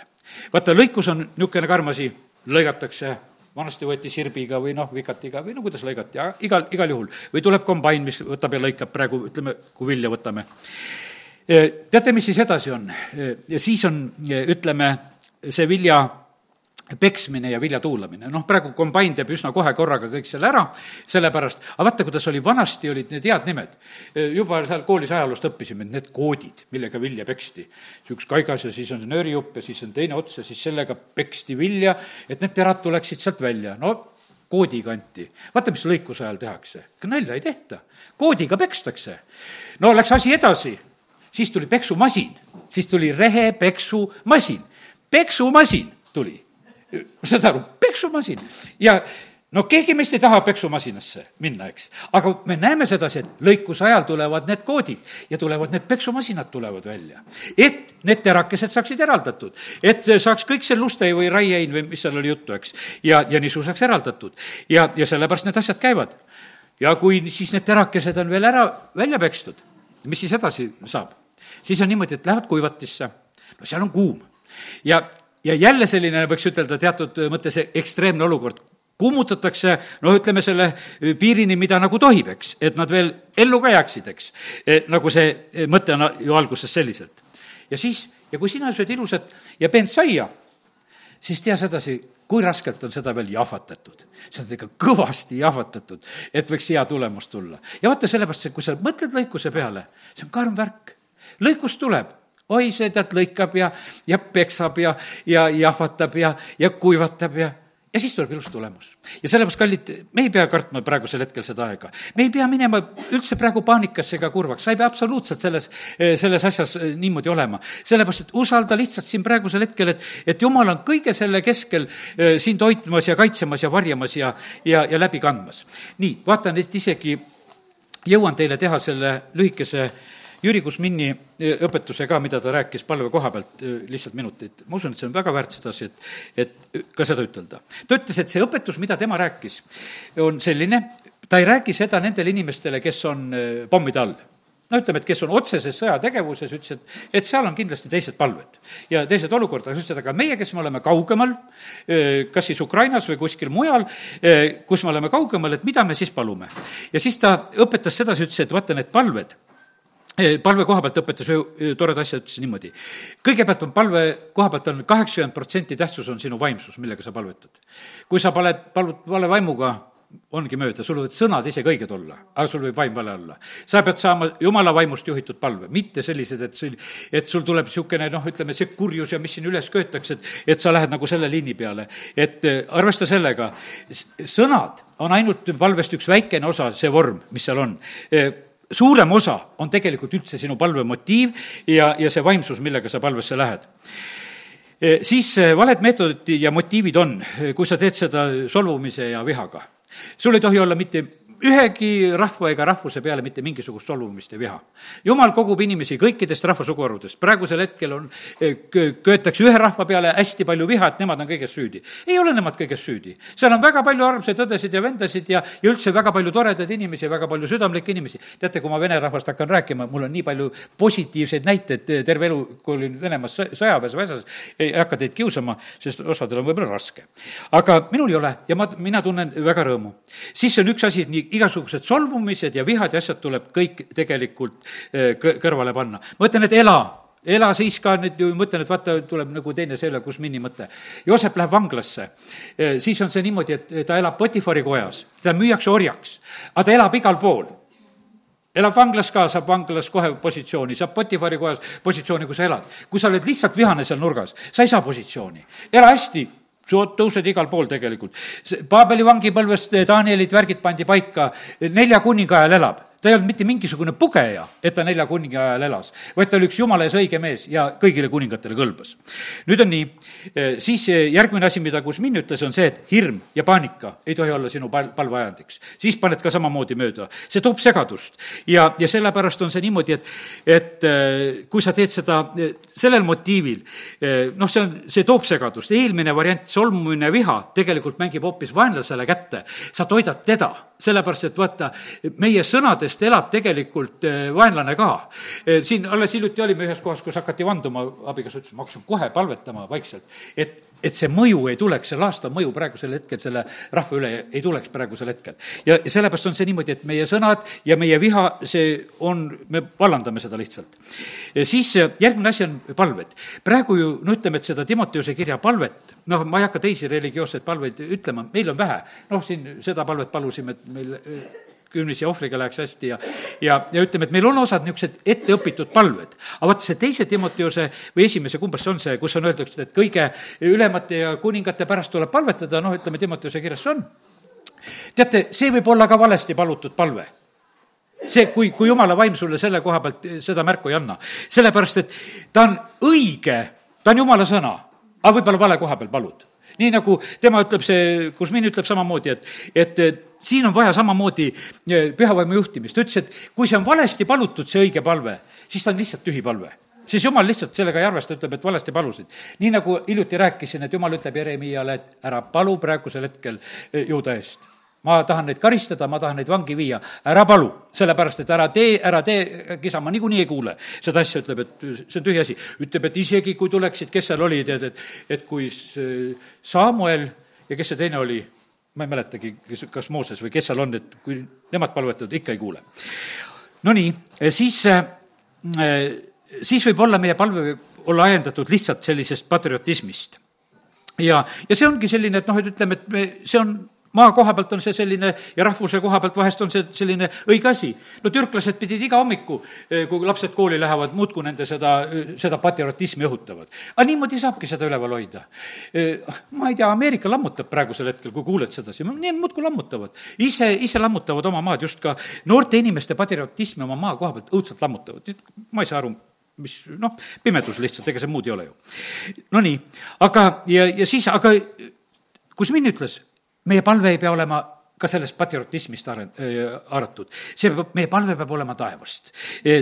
vaata, lõikus on niisugune karm asi, lõigatakse vanasti võeti sirbiga või noh, vikatiga või no kuidas lõigati, igal, igal juhul. või tuleb kombain, mis võtab ja lõikab praegu, ütleme, kui vilja võtame teate, mis siis edasi on? siis on, ütleme, see vilja peksmine ja vilja tuulamine, noh, praegu kombain teeb üsna kohe korraga kõik selle ära, sellepärast, aga vaata, kuidas oli, vanasti olid need head nimed. juba seal koolis ajaloost õppisime, et need koodid, millega vilja peksti. üks kaigas ja siis on nöörijupp ja siis on teine ots ja siis sellega peksti vilja, et need terad tuleksid sealt välja, no koodi kanti. vaata, mis lõikuse ajal tehakse, nalja ei tehta, koodiga pekstakse. no läks asi edasi siis tuli peksumasin, siis tuli rehepeksumasin, peksumasin tuli. saad aru, peksumasin ja no keegi meist ei taha peksumasinasse minna, eks. aga me näeme sedasi, et lõikuse ajal tulevad need koodid ja tulevad need peksumasinad tulevad välja. et need terakesed saaksid eraldatud, et saaks kõik see luste või raiein või mis seal oli juttu, eks. ja, ja nisu saaks eraldatud ja, ja sellepärast need asjad käivad. ja kui siis need terakesed on veel ära, välja pekstud, mis siis edasi saab? Siis on niimoodi, et lähevad kuivatisse, no seal on kuum. ja, ja jälle selline, võiks ütelda teatud mõttes ekstreemne olukord, kummutatakse, no ütleme selle piirini, mida nagu tohib, eks, et nad veel ellu ka jääksid, eks. E, nagu see mõte on ju alguses selliselt. ja siis, ja kui sina sööd ilusat ja peent saia, siis tea sedasi, kui raskelt on seda veel jahvatatud. seda on ikka kõvasti jahvatatud, et võiks hea tulemus tulla. ja vaata, sellepärast, kui sa mõtled lõikuse peale, see on karm värk. Lõikus tuleb oi, see tead lõikab ja, ja peksab ja, ja jahvatab ja, ja kuivatab ja ja siis tuleb ilus tulemus. ja sellepärast, kallid, me ei pea kartma praegusel hetkel seda aega. me ei pea minema üldse praegu paanikasse ega kurvaks, sa ei pea absoluutselt selles, selles asjas eh, niimoodi olema. sellepärast, et usalda lihtsalt siin praegusel hetkel, et, et jumal on kõige selle keskel eh, sind hoidmas ja kaitsemas ja varjamas ja, ja, ja läbi kandmas. nii, vaatan, et isegi jõuan teile teha selle lühikese Jüri Kusmini e, õpetuse ka, mida ta rääkis palve koha pealt, e, lihtsalt minuteid. ma usun, et see on väga väärt sedasi, et, et ka seda ütelda. ta ütles, et see õpetus, mida tema rääkis, on selline, ta ei räägi seda nendele inimestele, kes on e, pommide all no ütleme, et kes on otseses sõjategevuses, ütles, et, et seal on kindlasti teised palved ja teised olukorrad, aga ütles, et aga meie, kes me oleme kaugemal, kas siis Ukrainas või kuskil mujal, kus me oleme kaugemal, et mida me siis palume. ja siis ta õpetas sedasi, ütles, et vaata, need palved palve koha pealt õpetas ühe toreda asja, ütles niimoodi. kõigepealt on palve koha pealt on kaheksakümmend protsenti tähtsus on sinu vaimsus, millega sa palvetad. kui sa paled, palud vale vaimuga, ongi mööda, sul võivad sõnad isegi õiged olla, aga sul võib vaim vale olla. sa pead saama jumala vaimust juhitud palve, mitte sellised, et sul, et sul tuleb niisugune noh, ütleme, see kurjus ja mis siin üles köetakse, et, et sa lähed nagu selle liini peale. et äh, arvesta sellega, sõnad on ainult palvest üks väikene osa, see vorm, mis seal on äh, suurem osa on tegelikult üldse sinu palve motiiv ja, ja see vaimsus, millega sa palvesse lähed e, siis e, valed meetodid ja motiivid on, kui sa teed seda solvumise ja vihaga. sul ei tohi olla mitte ühegi rahva ega rahvuse peale mitte mingisugust solvumist ja viha. jumal kogub inimesi kõikidest rahvasuguharudest, praegusel hetkel on, eh, köetakse ühe rahva peale hästi palju viha, et nemad on kõiges süüdi. ei ole nemad kõiges süüdi. seal on väga palju armsaid õdesid ja vendasid ja, ja üldse väga palju toredaid inimesi ja väga palju südamlikke inimesi. teate, kui ma vene rahvast hakkan rääkima, mul on nii palju positiivseid näiteid, eh, terve elu, kui olin Venemaas sõjaväes või asjas, ei hakka teid kiusama, sest osadel on võib-olla raske. aga minul ei ole ja ma, mina tunnen väga rõõmu. siis on üks asi, nii igasugused solvumised ja vihad ja asjad tuleb kõik tegelikult eh, kõrvale panna. ma ütlen, et ela ela siis ka nüüd ju mõtlen, et vaata, tuleb nagu teine selle Kusmini mõte. Joosep läheb vanglasse, eh, siis on see niimoodi, et ta elab Potifari kojas, teda müüakse orjaks, aga ta elab igal pool elab vanglas ka, saab vanglas kohe positsiooni, saab Potifari kojas positsiooni, kus sa elad. kui sa oled lihtsalt vihane seal nurgas, sa ei saa positsiooni. ela hästi, tõused igal pool tegelikult. Paabeli vangipõlvest Danielid, värgid pandi paika, nelja kuninga ajal elab ta ei olnud mitte mingisugune pugeja, et ta nelja kuninga ajal elas, vaid ta oli üks jumala ees õige mees ja kõigile kuningatele kõlbas. nüüd on nii, eh, siis eh, järgmine asi, mida Kusmin ütles, on see, et hirm ja paanika ei tohi olla sinu pal-, palveajandiks. siis paned ka samamoodi mööda. see toob segadust ja, ja sellepärast on see niimoodi, et, et eh, kui sa teed seda sellel motiivil, noh, see on, see toob segadust. eelmine variant, solvumine, viha, tegelikult mängib hoopis vaenlasele kätte. sa toidad teda sellepärast et vaata, meie sõnadest elab tegelikult eh, vaenlane ka. Eh, siin alles hiljuti olime ühes kohas, kus hakati vanduma, abikaasa ütles, ma hakkasin kohe palvetama vaikselt, et et see mõju ei tuleks, see laastav mõju praegusel hetkel selle rahva üle ei tuleks praegusel hetkel. ja, sellepärast on see niimoodi, et meie sõnad ja meie viha, see on, me vallandame seda lihtsalt. siis järgmine asi on palved. praegu ju, no ütleme, et seda Timoteuse kirja palvet, noh, ma ei hakka teisi religioosseid palveid ütlema, meil on vähe. noh, siin seda palvet palusime, et meil kümnise ohvriga läheks hästi ja, ja, ja ütleme, et meil on osad niisugused etteõpitud palved. aga vaata, see teise Timoteuse või esimese, kumbas see on see, kus on öeldud, et kõige ülemate ja kuningate pärast tuleb palvetada, noh, ütleme, Timoteuse kirjas see on. teate, see võib olla ka valesti palutud palve see, kui, kui jumala vaim sulle selle koha pealt seda märku ei anna. sellepärast, et ta on õige, ta on jumala sõna, aga võib-olla vale koha peal palud. nii nagu tema ütleb, see Kusmin ütleb samamoodi, et, et siin on vaja samamoodi eh, pühavaimu juhtimist, ta ütles, et kui see on valesti palutud, see õige palve, siis ta on lihtsalt tühi palve siis jumal lihtsalt sellega ei arvesta, ütleb, et valesti palusid. nii nagu hiljuti rääkisin, et jumal ütleb Jeremiale, et ära palu praegusel hetkel eh, juuda eest. ma tahan neid karistada, ma tahan neid vangi viia, ära palu, sellepärast et ära tee, ära tee, kisa, ma niikuinii ei kuule. seda asja ütleb, et see on tühi asi. ütleb, et isegi kui tuleksid, kes seal olid, et, et, et kui Samuel ja kes see teine oli, ma ei mäletagi, kes, kas Mooses või kes seal on, et kui nemad palvetavad, ikka ei kuule. Nonii, siis, siis võib olla meie palve olla ajendatud lihtsalt sellisest patriotismist. ja, ja see ongi selline, et noh, et ütleme, et me, see on maa koha pealt on see selline ja rahvuse koha pealt vahest on see selline õige asi. no türklased pidid iga hommiku, eh, kui lapsed kooli lähevad, muudkui nende seda, seda patriotismi õhutavad. aga niimoodi saabki seda üleval hoida. Eh, ma ei tea, Ameerika lammutab praegusel hetkel, kui kuuled sedasi, need muudkui lammutavad. ise, ise lammutavad oma maad, just ka noorte inimeste patriotismi oma maa koha pealt õudselt lammutavad. ma ei saa aru, mis noh, pimedus lihtsalt, ega see muud ei ole ju. Nonii, aga, ja, ja siis, aga kus Minn ütles, meie palve ei pea olema ka sellest patriotismist haaratud. see peab, meie palve peab olema taevast.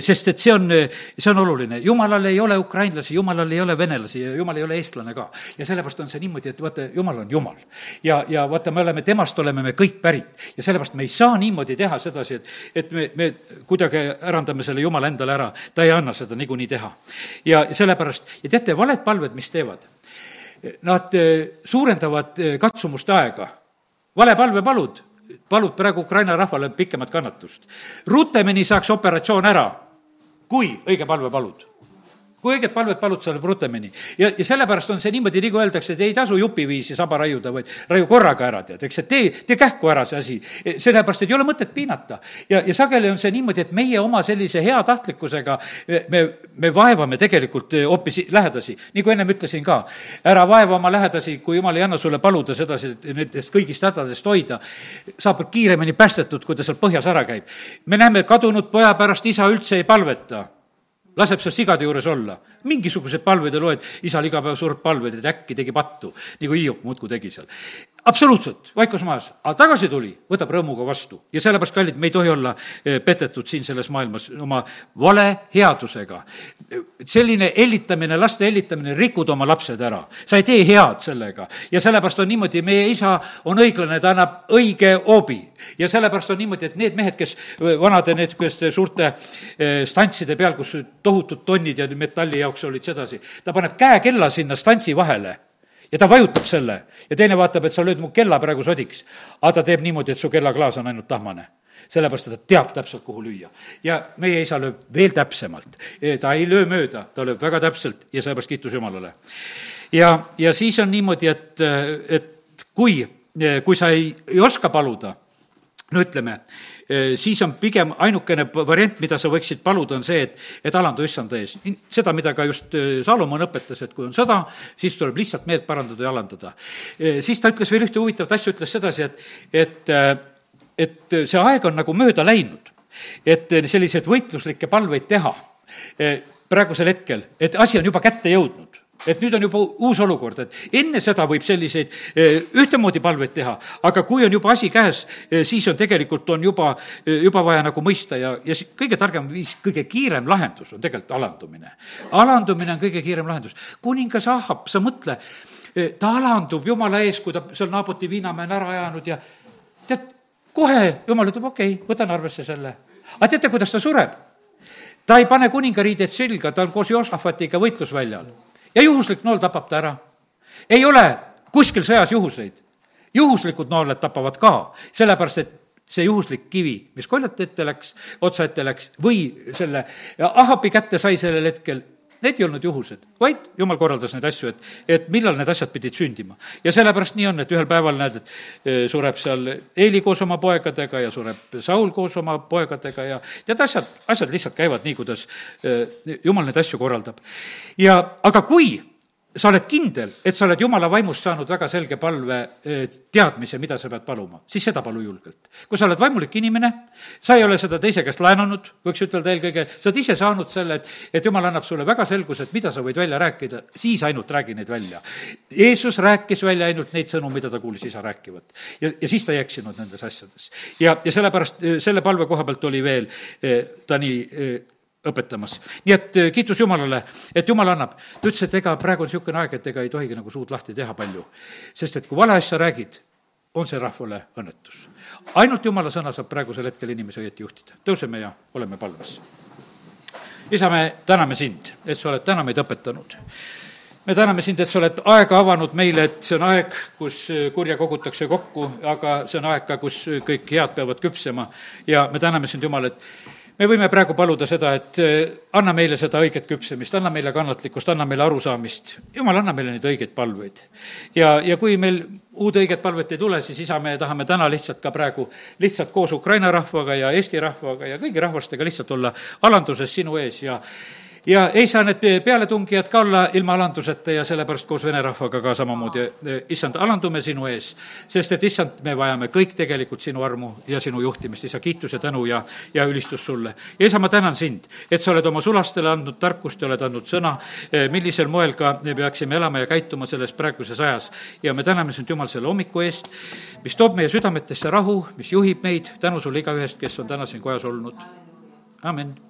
sest et see on, see on oluline. jumalal ei ole ukrainlasi, jumalal ei ole venelasi ja jumal ei ole eestlane ka. ja sellepärast on see niimoodi, et vaata, jumal on jumal. ja, ja vaata, me oleme, temast oleme me kõik pärit. ja sellepärast me ei saa niimoodi teha sedasi, et, et me, me kuidagi ärandame selle jumala endale ära. ta ei anna seda niikuinii teha. ja sellepärast, ja teate, valed palved, mis teevad? Nad suurendavad katsumuste aega vale palve palud, palud praegu Ukraina rahvale pikemat kannatust. rutemini saaks operatsioon ära, kui õige palve palud kui õiget palvet palud, see läheb rutemini. ja, ja sellepärast on see niimoodi, nagu öeldakse, et ei tasu jupiviisi saba raiuda, vaid raiu korraga ära, tead, eks, et tee, tee kähku ära see asi. sellepärast, et ei ole mõtet piinata. ja, ja sageli on see niimoodi, et meie oma sellise heatahtlikkusega me, me vaevame tegelikult hoopis lähedasi. nagu ennem ütlesin ka, ära vaeva oma lähedasi, kui jumal ei anna sulle paluda sedasi, et nendest kõigist hädadest hoida, saab kiiremini päästetud, kui ta seal põhjas ära käib. me näeme, kadunud poja pärast isa üldse ei palveta laseb seal sigade juures olla. mingisuguseid palveid ja loed, isal iga päev sureb palveid, et äkki tegi pattu, nagu Hiiop muudkui tegi seal absoluutselt, vaikus majas, aga tagasi tuli, võtab rõõmuga vastu. ja sellepärast, kallid, me ei tohi olla eh, petetud siin selles maailmas oma vale headusega. selline hellitamine, laste hellitamine, rikud oma lapsed ära. sa ei tee head sellega. ja sellepärast on niimoodi, meie isa on õiglane, ta annab õige hoobi. ja sellepärast on niimoodi, et need mehed, kes vanade, need, kes suurte eh, stantside peal, kus tohutud tonnid ja metalli jaoks olid sedasi, ta paneb käekella sinna stantsi vahele ja ta vajutab selle ja teine vaatab, et sa lööd mu kella praegu sodiks. aga ta teeb niimoodi, et su kellaklaas on ainult tahmane sellepärast, et ta teab täpselt, kuhu lüüa. ja meie isa lööb veel täpsemalt. ta ei löö mööda, ta lööb väga täpselt ja sellepärast kiitus Jumalale. ja, ja siis on niimoodi, et, et kui, kui sa ei, ei oska paluda, no ütleme, siis on pigem ainukene variant, mida sa võiksid paluda, on see, et, et alandu issanda ees. seda, mida ka just äh, Salomon õpetas, et kui on sõda, siis tuleb lihtsalt meelt parandada ja alandada. Äh, siis ta ütles veel ühte huvitavat asja, ütles sedasi, et, et, et see aeg on nagu mööda läinud. et selliseid võitluslikke palveid teha praegusel hetkel, et asi on juba kätte jõudnud et nüüd on juba uus olukord, et enne seda võib selliseid eh, ühtemoodi palveid teha, aga kui on juba asi käes, eh, siis on tegelikult, on juba, eh, juba vaja nagu mõista ja, ja kõige targem viis, kõige kiirem lahendus on tegelikult alandumine. alandumine on kõige kiirem lahendus. kuningas Ahab, sa mõtle, ta alandub jumala ees, kui ta seal Naaboti viinamäe on ära ajanud ja tead, kohe jumal ütleb, okei okay,, võtan arvesse selle. aga teate, kuidas ta sureb? ta ei pane kuningariided selga, ta on koos Joosafatiga võitlusväljal ja juhuslik nool tapab ta ära. ei ole kuskil sõjas juhuseid. juhuslikud nooled tapavad ka, sellepärast et see juhuslik kivi, mis koljate ette läks, otsa ette läks või selle Ahabi kätte sai sellel hetkel, need ei olnud juhused, vaid jumal korraldas neid asju, et, et millal need asjad pidid sündima. ja sellepärast nii on, et ühel päeval näed, et e, sureb seal Eeli koos oma poegadega ja sureb Saul koos oma poegadega ja tead, asjad, asjad lihtsalt käivad nii, kuidas e, jumal neid asju korraldab. ja aga kui sa oled kindel, et sa oled jumala vaimust saanud väga selge palve eh, teadmise, mida sa pead paluma, siis seda palu julgelt. kui sa oled vaimulik inimene, sa ei ole seda teise käest laenanud, võiks ütelda eelkõige, sa oled ise saanud selle, et, et jumal annab sulle väga selgused, mida sa võid välja rääkida, siis ainult räägi neid välja. Jeesus rääkis välja ainult neid sõnu, mida ta kuulis isa rääkivat. ja, ja siis ta ei eksinud nendes asjades. ja, ja sellepärast eh, selle palve koha pealt oli veel eh, ta nii õpetamas. nii et äh, kiitus Jumalale, et Jumal annab. ta ütles, et ega praegu on niisugune aeg, et ega ei tohigi nagu suud lahti teha palju. sest et kui vale asja räägid, on see rahvale õnnetus. ainult Jumala sõna saab praegusel hetkel inimesi õieti juhtida. tõuseme ja oleme palves. isa, me täname sind, et sa oled täna meid õpetanud me täname sind, et sa oled aega avanud meile, et see on aeg, kus kurja kogutakse kokku, aga see on aeg ka, kus kõik head peavad küpsema ja me täname sind, Jumal, et me võime praegu paluda seda, et eh, anna meile seda õiget küpsemist, anna meile kannatlikkust, anna meile arusaamist. jumal, anna meile neid õigeid palveid. ja, ja kui meil uut õiget palvet ei tule, siis isa, me tahame täna lihtsalt ka praegu lihtsalt koos Ukraina rahvaga ja Eesti rahvaga ja kõigi rahvastega lihtsalt olla alanduses sinu ees ja ja ei saa need pealetungijad ka olla ilma alanduseta ja sellepärast koos vene rahvaga ka samamoodi, issand, alandume sinu ees, sest et issand, me vajame kõik tegelikult sinu armu ja sinu juhtimist, isa, kiitus ja tänu ja, ja ülistus sulle. ja isa, ma tänan sind, et sa oled oma sulastele andnud tarkust ja oled andnud sõna, millisel moel ka me peaksime elama ja käituma selles praeguses ajas. ja me täname sind, Jumal, selle hommiku eest, mis toob meie südametesse rahu, mis juhib meid, tänu sulle igaühest, kes on täna siin kojas olnud. amin